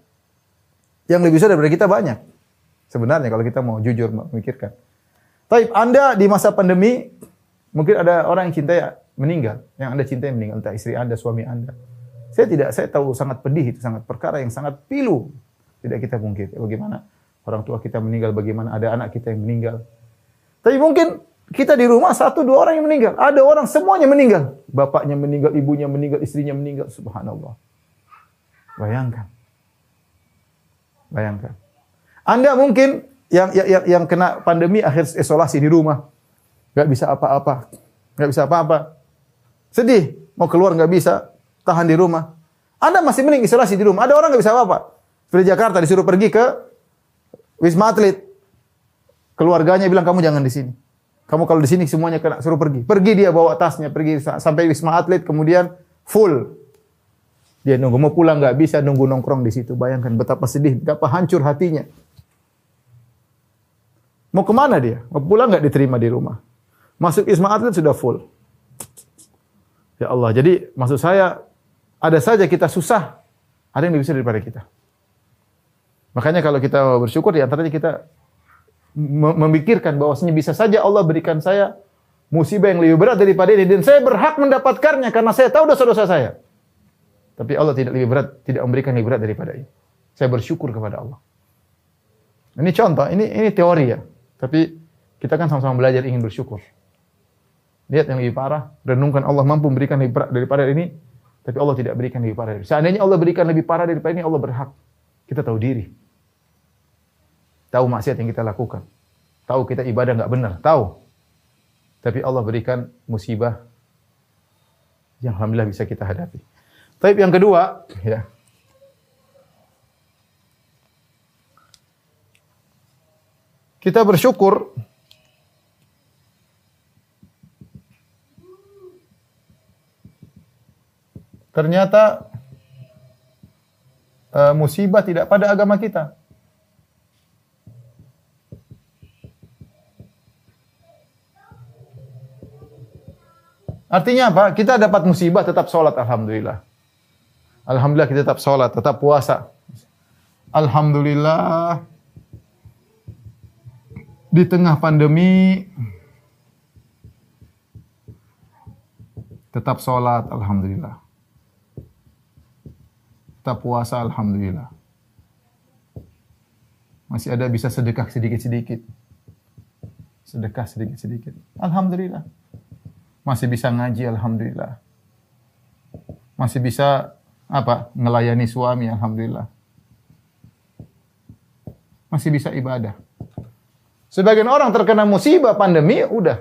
yang lebih susah daripada kita banyak. Sebenarnya kalau kita mau jujur memikirkan. Tapi Anda di masa pandemi mungkin ada orang yang cinta meninggal, yang Anda cintai meninggal, entah istri Anda, suami Anda. Saya tidak, saya tahu sangat pedih itu, sangat perkara yang sangat pilu. Tidak kita mungkin. Bagaimana orang tua kita meninggal, bagaimana ada anak kita yang meninggal. Tapi mungkin kita di rumah satu dua orang yang meninggal. Ada orang semuanya meninggal. Bapaknya meninggal, ibunya meninggal, istrinya meninggal. Subhanallah. Bayangkan. Bayangkan. Anda mungkin yang yang, yang kena pandemi akhir isolasi di rumah. Gak bisa apa-apa. Gak bisa apa-apa. Sedih. Mau keluar gak bisa. Tahan di rumah. Anda masih mending isolasi di rumah. Ada orang gak bisa apa-apa. Seperti Jakarta disuruh pergi ke Wisma Atlet. Keluarganya bilang kamu jangan di sini. Kamu kalau di sini semuanya kena suruh pergi. Pergi dia bawa tasnya, pergi sampai Wisma Atlet kemudian full. Dia nunggu mau pulang nggak bisa nunggu nongkrong di situ. Bayangkan betapa sedih, betapa hancur hatinya. Mau ke mana dia? Mau pulang nggak diterima di rumah? Masuk Wisma Atlet sudah full. Ya Allah, jadi maksud saya ada saja kita susah, ada yang lebih besar daripada kita. Makanya kalau kita bersyukur di antaranya kita memikirkan bahwasanya bisa saja Allah berikan saya musibah yang lebih berat daripada ini dan saya berhak mendapatkannya karena saya tahu dosa-dosa saya. Tapi Allah tidak lebih berat, tidak memberikan lebih berat daripada ini. Saya bersyukur kepada Allah. Ini contoh, ini ini teori ya. Tapi kita kan sama-sama belajar ingin bersyukur. Lihat yang lebih parah, renungkan Allah mampu memberikan lebih berat daripada ini. Tapi Allah tidak berikan lebih parah. Seandainya Allah berikan lebih parah daripada ini, Allah berhak. Kita tahu diri. Tahu maksiat yang kita lakukan. Tahu kita ibadah nggak benar. Tahu. Tapi Allah berikan musibah yang alhamdulillah bisa kita hadapi. Tapi yang kedua, ya. Kita bersyukur ternyata eh, musibah tidak pada agama kita. Artinya apa? Kita dapat musibah tetap sholat, alhamdulillah. Alhamdulillah kita tetap sholat, tetap puasa. Alhamdulillah di tengah pandemi tetap sholat, alhamdulillah. Tetap puasa, alhamdulillah. Masih ada bisa sedekah sedikit-sedikit. Sedekah sedikit-sedikit. Alhamdulillah. Masih bisa ngaji, alhamdulillah. Masih bisa apa? Ngelayani suami, alhamdulillah. Masih bisa ibadah. Sebagian orang terkena musibah pandemi, udah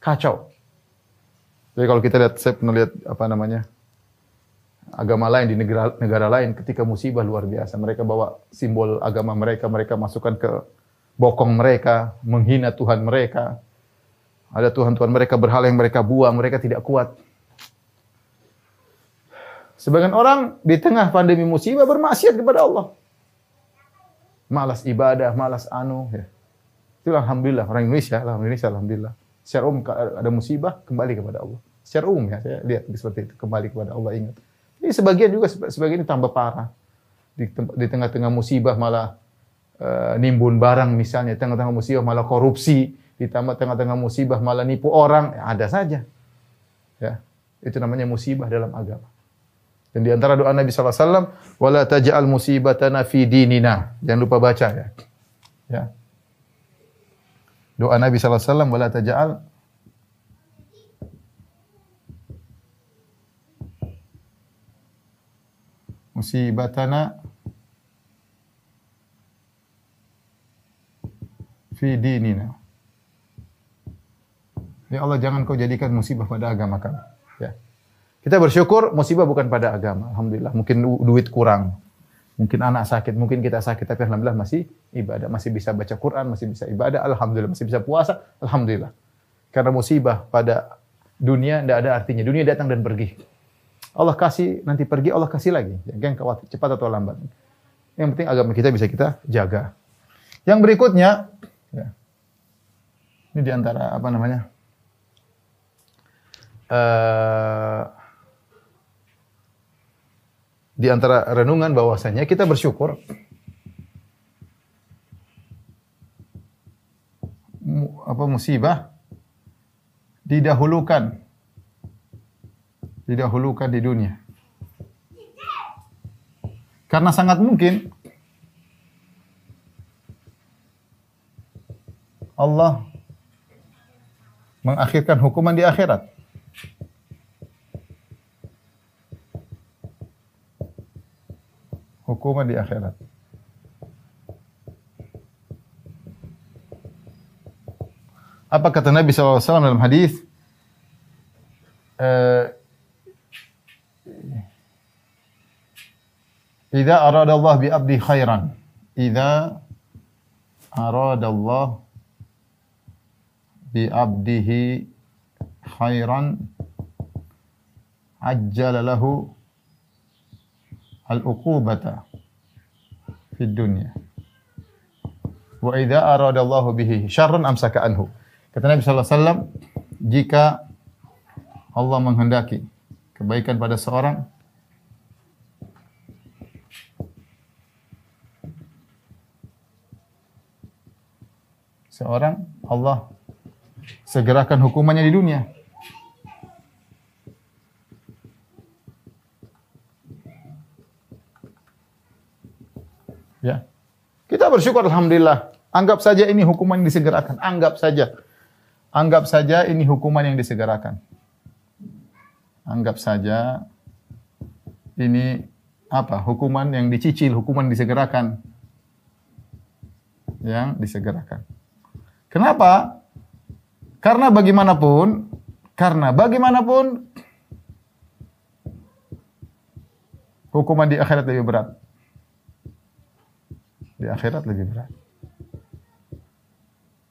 kacau. Jadi kalau kita lihat, saya pernah lihat apa namanya agama lain di negara negara lain ketika musibah luar biasa, mereka bawa simbol agama mereka, mereka masukkan ke bokong mereka, menghina Tuhan mereka. Ada Tuhan-Tuhan mereka berhala yang mereka buang, mereka tidak kuat. Sebagian orang di tengah pandemi musibah bermaksiat kepada Allah. Malas ibadah, malas anu. Ya. Itu alhamdulillah orang Indonesia, alhamdulillah, alhamdulillah. Secara umum ada musibah kembali kepada Allah. Secara umum ya saya lihat seperti itu kembali kepada Allah ingat. Ini sebagian juga sebagian ini tambah parah. Di, tengah-tengah musibah malah eh, nimbun barang misalnya, di tengah-tengah musibah malah korupsi, di tengah-tengah musibah malah nipu orang, ya, ada saja. Ya, itu namanya musibah dalam agama. Dan di antara doa Nabi sallallahu alaihi wasallam, "Wala taj'al musibatana fi dinina." Jangan lupa baca ya. Ya. Doa Nabi sallallahu alaihi wasallam, "Wala taj'al musibatana fi dinina." Ya Allah, jangan kau jadikan musibah pada agama kami. Ya. Kita bersyukur musibah bukan pada agama. Alhamdulillah. Mungkin du- duit kurang. Mungkin anak sakit, mungkin kita sakit. Tapi Alhamdulillah masih ibadah. Masih bisa baca Quran, masih bisa ibadah. Alhamdulillah. Masih bisa puasa. Alhamdulillah. Karena musibah pada dunia tidak ada artinya. Dunia datang dan pergi. Allah kasih, nanti pergi, Allah kasih lagi. Jangan khawatir, cepat atau lambat. Yang penting agama kita bisa kita jaga. Yang berikutnya, ya. ini di antara apa namanya? eh di antara renungan bahwasanya kita bersyukur apa musibah didahulukan didahulukan di dunia. Karena sangat mungkin Allah mengakhirkan hukuman di akhirat. Hukuman di akhirat. Apa kata Nabi SAW dalam hadis? Eh, Idza arada Allah bi abdi khairan. Idza arada Allah bi abdihi khairan ajjala lahu al-uqubata fid dunya. Wa idza arada Allah bihi syarran amsaka anhu. Kata Nabi sallallahu alaihi wasallam, jika Allah menghendaki kebaikan pada seorang, seorang Allah segerakan hukumannya di dunia. Ya. Kita bersyukur alhamdulillah. Anggap saja ini hukuman yang disegerakan. Anggap saja. Anggap saja ini hukuman yang disegerakan. Anggap saja ini apa? Hukuman yang dicicil, hukuman disegerakan. Yang disegerakan. Kenapa? Karena bagaimanapun, karena bagaimanapun hukuman di akhirat lebih berat. Di akhirat lebih berat.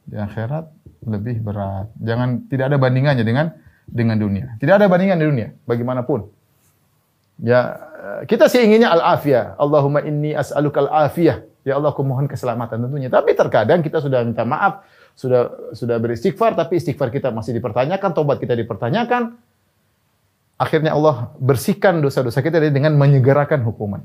Di akhirat lebih berat. Jangan tidak ada bandingannya dengan dengan dunia. Tidak ada bandingan di dunia bagaimanapun. Ya, kita sih inginnya al-afiyah. Allahumma inni as'aluka al-afiyah. Ya Allah, aku mohon keselamatan tentunya. Tapi terkadang kita sudah minta maaf, sudah sudah beristighfar, tapi istighfar kita masih dipertanyakan, tobat kita dipertanyakan. Akhirnya Allah bersihkan dosa-dosa kita dengan menyegerakan hukuman.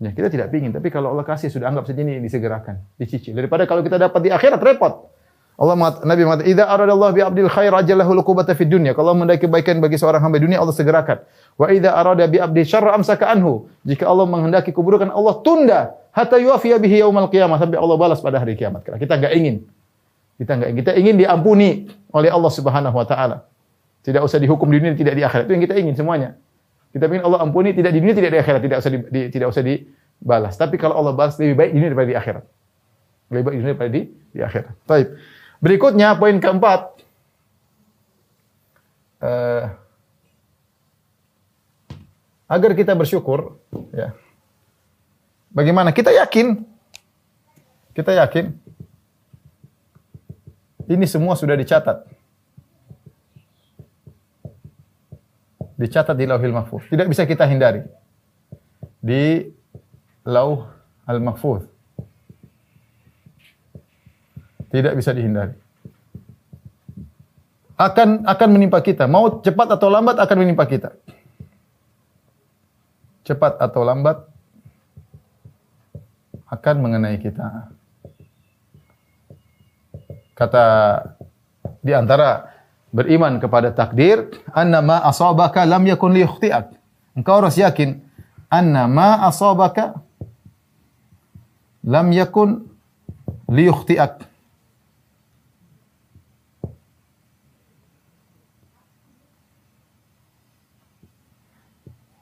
Ya, kita tidak pingin, tapi kalau Allah kasih sudah anggap saja ini disegerakan, dicicil. Daripada kalau kita dapat di akhirat repot. Allah mengatakan, Nabi mengatakan, "Idza aradallahu bi 'abdil khair ajalahu luqubata fid dunya." Kalau mendaki kebaikan bagi seorang hamba dunia, Allah segerakan. Wa idza arada bi 'abdi syarra amsaka anhu. Jika Allah menghendaki keburukan, Allah tunda hatta yuafiya bihi yaumal qiyamah sampai Allah balas pada hari kiamat. Kita enggak ingin. Kita enggak ingin. Kita ingin diampuni oleh Allah Subhanahu wa taala. Tidak usah dihukum di dunia, tidak di akhirat. Itu yang kita ingin semuanya. Kita ingin Allah ampuni tidak di dunia, tidak di akhirat, tidak usah di, di, tidak usah dibalas. Tapi kalau Allah balas lebih baik di dunia daripada di akhirat. Lebih baik di dunia daripada di, di akhirat. Baik. Berikutnya poin keempat. Uh, agar kita bersyukur, ya. Bagaimana? Kita yakin, kita yakin, ini semua sudah dicatat. Dicatat di Lauhil Mahfuz. Tidak bisa kita hindari. Di Lauh Al-Mahfuz. Tidak bisa dihindari. Akan akan menimpa kita. Mau cepat atau lambat akan menimpa kita. Cepat atau lambat akan mengenai kita. Kata di antara beriman kepada takdir, anna ma asabaka lam yakun li yukhti'ak. Engkau harus yakin anna ma asabaka lam yakun li yukhti'ak.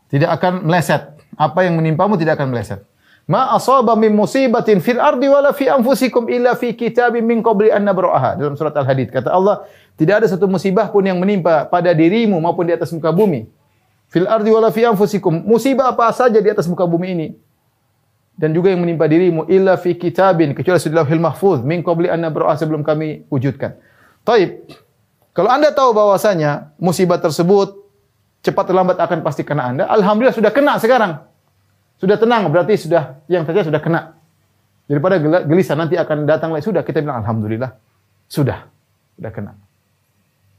Tidak akan meleset. Apa yang menimpamu tidak akan meleset. Ma asaba min musibatin fil ardi wala fi anfusikum illa fi kitabim min qabli an nabra'aha. Dalam surat Al-Hadid kata Allah, tidak ada satu musibah pun yang menimpa pada dirimu maupun di atas muka bumi. Fil ardi wala fi anfusikum. Musibah apa saja di atas muka bumi ini. Dan juga yang menimpa dirimu illa fi kitabin kecuali sudah lauhil mahfuz min qabli an nabra'aha sebelum kami wujudkan. Taib. Kalau Anda tahu bahwasanya musibah tersebut cepat atau lambat akan pasti kena Anda, alhamdulillah sudah kena sekarang. Sudah tenang, berarti sudah yang terjadi sudah kena. Daripada gelisah nanti akan datang lagi sudah kita bilang alhamdulillah sudah sudah kena.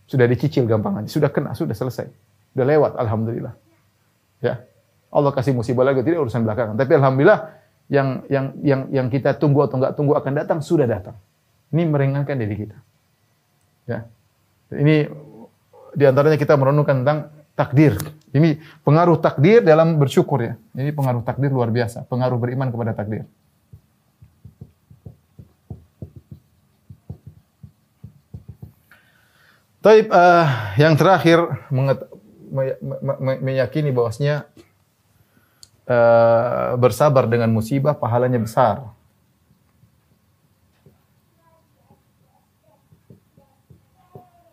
Sudah dicicil gampang aja, sudah kena, sudah selesai. Sudah lewat alhamdulillah. Ya. Allah kasih musibah lagi tidak urusan belakangan. Tapi alhamdulillah yang yang yang yang kita tunggu atau enggak tunggu akan datang sudah datang. Ini meringankan diri kita. Ya. Ini di antaranya kita merenungkan tentang takdir. Ini pengaruh takdir dalam bersyukur ya. Ini pengaruh takdir luar biasa. Pengaruh beriman kepada takdir. Taib uh, yang terakhir meyakini bahwasanya uh, bersabar dengan musibah pahalanya besar.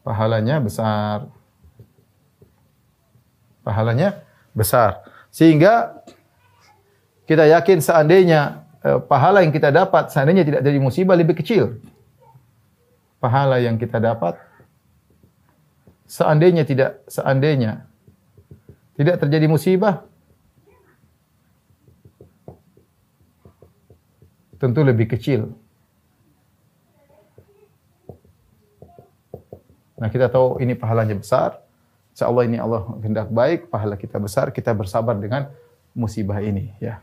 Pahalanya besar pahalanya besar. Sehingga kita yakin seandainya eh, pahala yang kita dapat seandainya tidak jadi musibah lebih kecil. Pahala yang kita dapat seandainya tidak seandainya tidak terjadi musibah tentu lebih kecil. Nah, kita tahu ini pahalanya besar. Insya Allah ini Allah hendak baik, pahala kita besar, kita bersabar dengan musibah ini. Ya,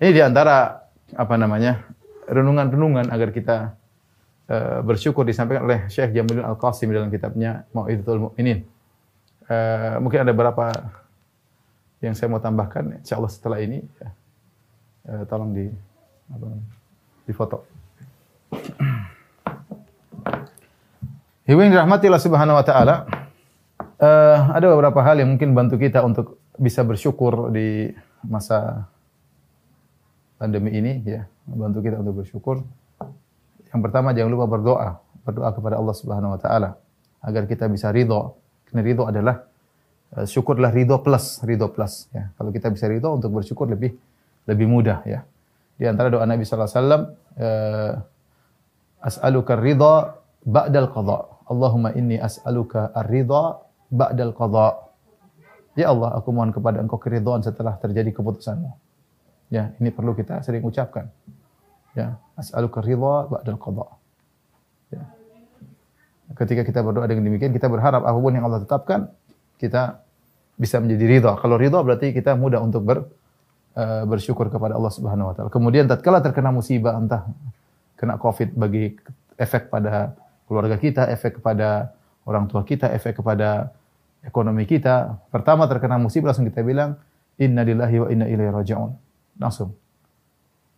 ini di antara apa namanya renungan-renungan agar kita uh, bersyukur disampaikan oleh Syekh Jamaluddin Al Qasim dalam kitabnya Mau'izatul Mukminin. Uh, mungkin ada beberapa yang saya mau tambahkan. Insya Allah setelah ini, uh, tolong di apa, di foto. Ibu yang dirahmati Allah Subhanahu Wa Taala ada beberapa hal yang mungkin bantu kita untuk bisa bersyukur di masa pandemi ini ya, membantu kita untuk bersyukur. Yang pertama jangan lupa berdoa, berdoa kepada Allah Subhanahu wa taala agar kita bisa ridho. Karena ridho adalah uh, syukurlah ridho plus, ridho plus ya. Kalau kita bisa ridho untuk bersyukur lebih lebih mudah ya. Di antara doa Nabi sallallahu alaihi wasallam uh, as'aluka ridha ba'dal qadha. Allahumma inni as'aluka ar-ridha ba'dal qadha. Ya Allah, aku mohon kepada Engkau keridhaan setelah terjadi keputusanmu. Ya, ini perlu kita sering ucapkan. Ya, as'aluka ridha ba'dal qadha. Ya. Ketika kita berdoa dengan demikian, kita berharap apa pun yang Allah tetapkan, kita bisa menjadi ridha. Kalau ridha berarti kita mudah untuk ber, uh, bersyukur kepada Allah Subhanahu wa taala. Kemudian tatkala terkena musibah entah kena Covid bagi efek pada keluarga kita, efek kepada orang tua kita, efek kepada ekonomi kita, pertama terkena musibah langsung kita bilang inna lillahi wa inna ilaihi raji'un. Langsung.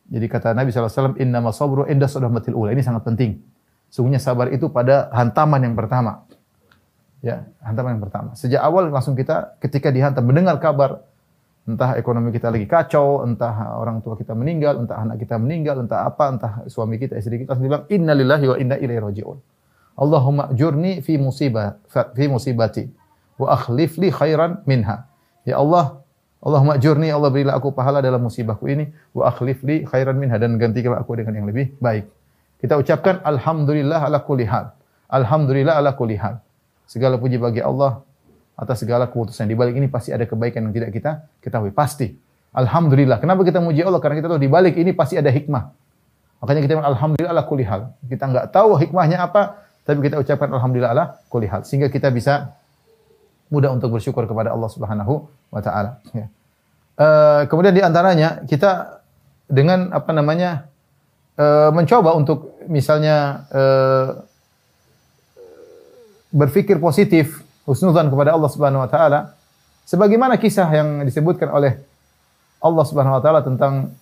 Jadi kata Nabi SAW, inna masabru inda sodamatil ula. Ini sangat penting. Sungguhnya sabar itu pada hantaman yang pertama. Ya, hantaman yang pertama. Sejak awal langsung kita ketika dihantam mendengar kabar entah ekonomi kita lagi kacau, entah orang tua kita meninggal, entah anak kita meninggal, entah apa, entah suami kita, istri kita langsung bilang inna lillahi wa inna ilaihi raji'un. Allahumma jurni fi musibah fi musibati wa akhlif li khairan minha. Ya Allah, Allahumma ajurni, Allah berilah aku pahala dalam musibahku ini, wa akhlif li khairan minha dan gantikanlah aku dengan yang lebih baik. Kita ucapkan alhamdulillah ala kulli hal. Alhamdulillah ala kulli hal. Segala puji bagi Allah atas segala keputusan. Di balik ini pasti ada kebaikan yang tidak kita ketahui. Pasti. Alhamdulillah. Kenapa kita muji Allah? Karena kita tahu di balik ini pasti ada hikmah. Makanya kita bilang alhamdulillah ala kulli hal. Kita enggak tahu hikmahnya apa, tapi kita ucapkan alhamdulillah ala kulli hal sehingga kita bisa mudah untuk bersyukur kepada Allah Subhanahu wa taala ya. Uh, kemudian di antaranya kita dengan apa namanya uh, mencoba untuk misalnya uh, berpikir positif, husnudzan kepada Allah Subhanahu wa taala sebagaimana kisah yang disebutkan oleh Allah Subhanahu wa taala tentang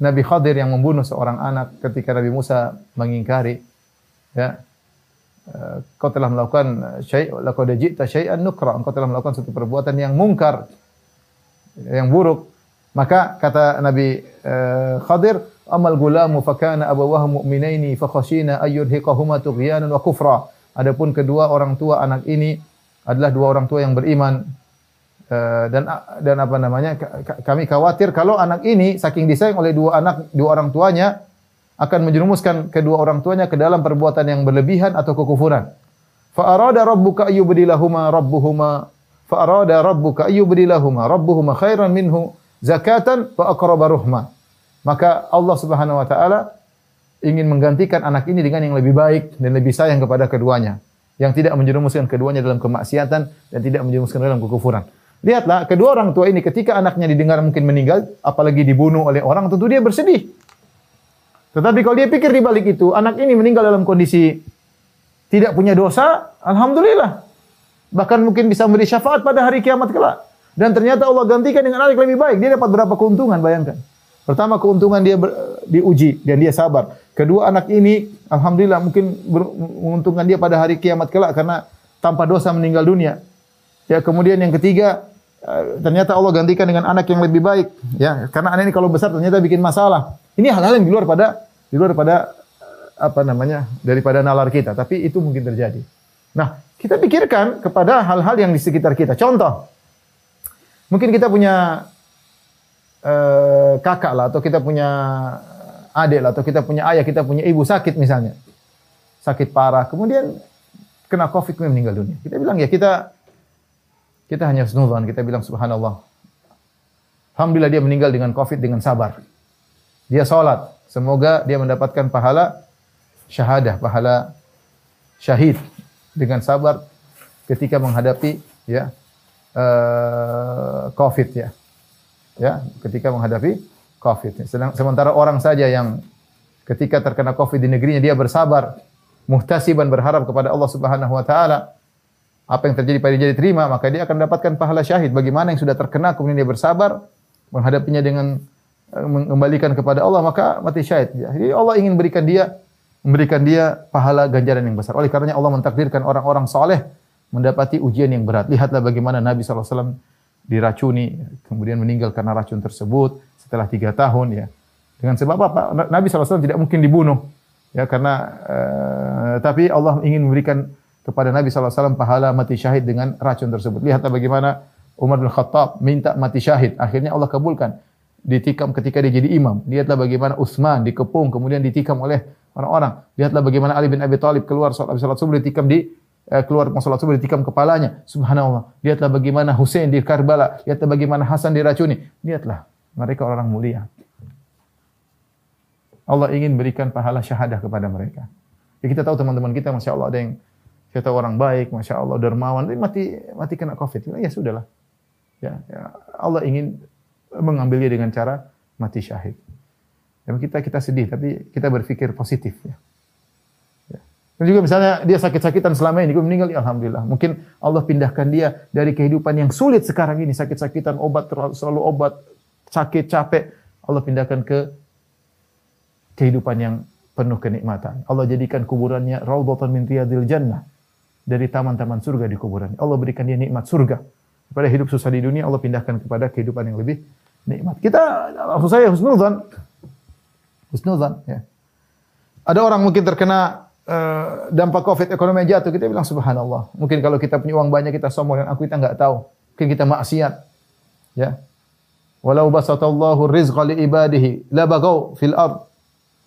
Nabi Khadir yang membunuh seorang anak ketika Nabi Musa mengingkari ya kau telah melakukan syai' laqad ji'ta syai'an nukra. Engkau telah melakukan satu perbuatan yang mungkar yang buruk. Maka kata Nabi uh, Khadir amal gulamu fakana abawahu mu'minaini fakhashina ayyurhiqahuma tughyanan wa kufra. Adapun kedua orang tua anak ini adalah dua orang tua yang beriman. Uh, dan dan apa namanya kami khawatir kalau anak ini saking disayang oleh dua anak dua orang tuanya akan menjerumuskan kedua orang tuanya ke dalam perbuatan yang berlebihan atau kekufuran. Fa arada rabbuka ayyubdilahuma rabbuhuma fa arada rabbuka ayyubdilahuma rabbuhuma khairan minhu zakatan fa aqraba ruhma. Maka Allah Subhanahu wa taala ingin menggantikan anak ini dengan yang lebih baik dan lebih sayang kepada keduanya yang tidak menjerumuskan keduanya dalam kemaksiatan dan tidak menjerumuskan dalam kekufuran. Lihatlah, kedua orang tua ini ketika anaknya didengar mungkin meninggal, apalagi dibunuh oleh orang, tentu dia bersedih. Tetapi kalau dia pikir di balik itu, anak ini meninggal dalam kondisi tidak punya dosa, alhamdulillah. Bahkan mungkin bisa memberi syafaat pada hari kiamat kelak. Dan ternyata Allah gantikan dengan anak lebih baik. Dia dapat berapa keuntungan, bayangkan. Pertama keuntungan dia ber, diuji dan dia sabar. Kedua anak ini alhamdulillah mungkin menguntungkan dia pada hari kiamat kelak karena tanpa dosa meninggal dunia. Ya, kemudian yang ketiga eh, ternyata Allah gantikan dengan anak yang lebih baik ya karena anak ini kalau besar ternyata bikin masalah ini hal-hal yang di luar pada di luar pada apa namanya daripada nalar kita, tapi itu mungkin terjadi. Nah, kita pikirkan kepada hal-hal yang di sekitar kita. Contoh, mungkin kita punya uh, kakak lah, atau kita punya adik lah, atau kita punya ayah, kita punya ibu sakit misalnya, sakit parah, kemudian kena covid kemudian meninggal dunia. Kita bilang ya kita kita hanya senulan, kita bilang subhanallah. Alhamdulillah dia meninggal dengan covid dengan sabar. Dia sholat. Semoga dia mendapatkan pahala syahadah, pahala syahid dengan sabar ketika menghadapi ya uh, COVID ya. Ya, ketika menghadapi COVID. Sementara orang saja yang ketika terkena COVID di negerinya dia bersabar, muhtasiban berharap kepada Allah Subhanahu wa taala. Apa yang terjadi pada dia diterima, maka dia akan mendapatkan pahala syahid. Bagaimana yang sudah terkena kemudian dia bersabar menghadapinya dengan mengembalikan kepada Allah maka mati syahid. Jadi Allah ingin berikan dia memberikan dia pahala ganjaran yang besar. Oleh karenanya Allah mentakdirkan orang-orang soleh mendapati ujian yang berat. Lihatlah bagaimana Nabi SAW diracuni, kemudian meninggal karena racun tersebut setelah tiga tahun ya. Dengan sebab apa? Nabi SAW tidak mungkin dibunuh ya karena uh, tapi Allah ingin memberikan kepada Nabi SAW pahala mati syahid dengan racun tersebut. Lihatlah bagaimana Umar bin Khattab minta mati syahid. Akhirnya Allah kabulkan. Ditikam ketika dia jadi imam. Lihatlah bagaimana Utsman dikepung kemudian ditikam oleh orang-orang. Lihatlah bagaimana Ali bin Abi Thalib keluar salat salat subuh ditikam di eh, keluar salat subuh ditikam kepalanya. Subhanallah. Lihatlah bagaimana Husain di Karbala. Lihatlah bagaimana Hasan diracuni. Lihatlah mereka orang mulia. Allah ingin berikan pahala syahadah kepada mereka. Ya kita tahu teman-teman kita, masya Allah ada yang kita orang baik, masya Allah dermawan, tapi mati mati kena covid. Ya sudahlah. Ya, ya Allah ingin mengambilnya dengan cara mati syahid. Dan kita kita sedih, tapi kita berpikir positif. Ya. ya. Dan juga misalnya dia sakit-sakitan selama ini, dia meninggal, ya Alhamdulillah. Mungkin Allah pindahkan dia dari kehidupan yang sulit sekarang ini, sakit-sakitan, obat selalu obat, sakit, capek. Allah pindahkan ke kehidupan yang penuh kenikmatan. Allah jadikan kuburannya raudhatan min riyadil jannah dari taman-taman surga di kuburan. Allah berikan dia nikmat surga. Pada hidup susah di dunia Allah pindahkan kepada kehidupan yang lebih nikmat. Kita maksud saya husnuzan. Husnuzan ya. Ada orang mungkin terkena uh, dampak Covid ekonomi jatuh, kita bilang subhanallah. Mungkin kalau kita punya uang banyak kita sombong dan aku kita enggak tahu. Mungkin kita maksiat. Ya. Walau basatallahu rizqa li ibadihi la bagau fil ard.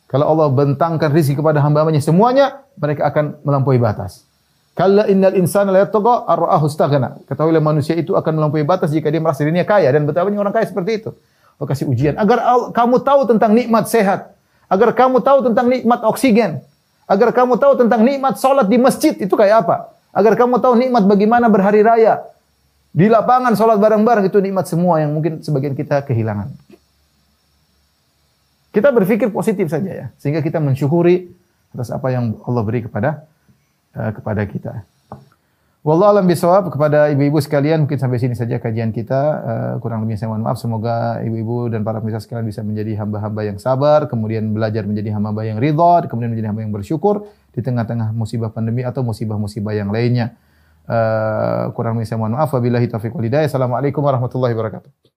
Kalau Allah bentangkan rezeki kepada hamba-hambanya semuanya, mereka akan melampaui batas. Kalla innal insana la yatgha ar-ra'ahu istaghna. Ketahuilah manusia itu akan melampaui batas jika dia merasa dirinya kaya dan betapa banyak orang kaya seperti itu. Allah kasih ujian agar kamu tahu tentang nikmat sehat, agar kamu tahu tentang nikmat oksigen, agar kamu tahu tentang nikmat salat di masjid itu kayak apa? Agar kamu tahu nikmat bagaimana berhari raya di lapangan salat bareng-bareng itu nikmat semua yang mungkin sebagian kita kehilangan. Kita berpikir positif saja ya, sehingga kita mensyukuri atas apa yang Allah beri kepada uh, kepada kita. Wallahu alam bisawab kepada ibu-ibu sekalian mungkin sampai sini saja kajian kita. Uh, kurang lebih saya mohon maaf. Semoga ibu-ibu dan para pemirsa sekalian bisa menjadi hamba-hamba yang sabar kemudian belajar menjadi hamba-hamba yang ridha kemudian menjadi hamba yang bersyukur di tengah-tengah musibah pandemi atau musibah-musibah yang lainnya. Uh, kurang lebih saya mohon maaf. Wabillahi taufiq walhidayah assalamualaikum warahmatullahi wabarakatuh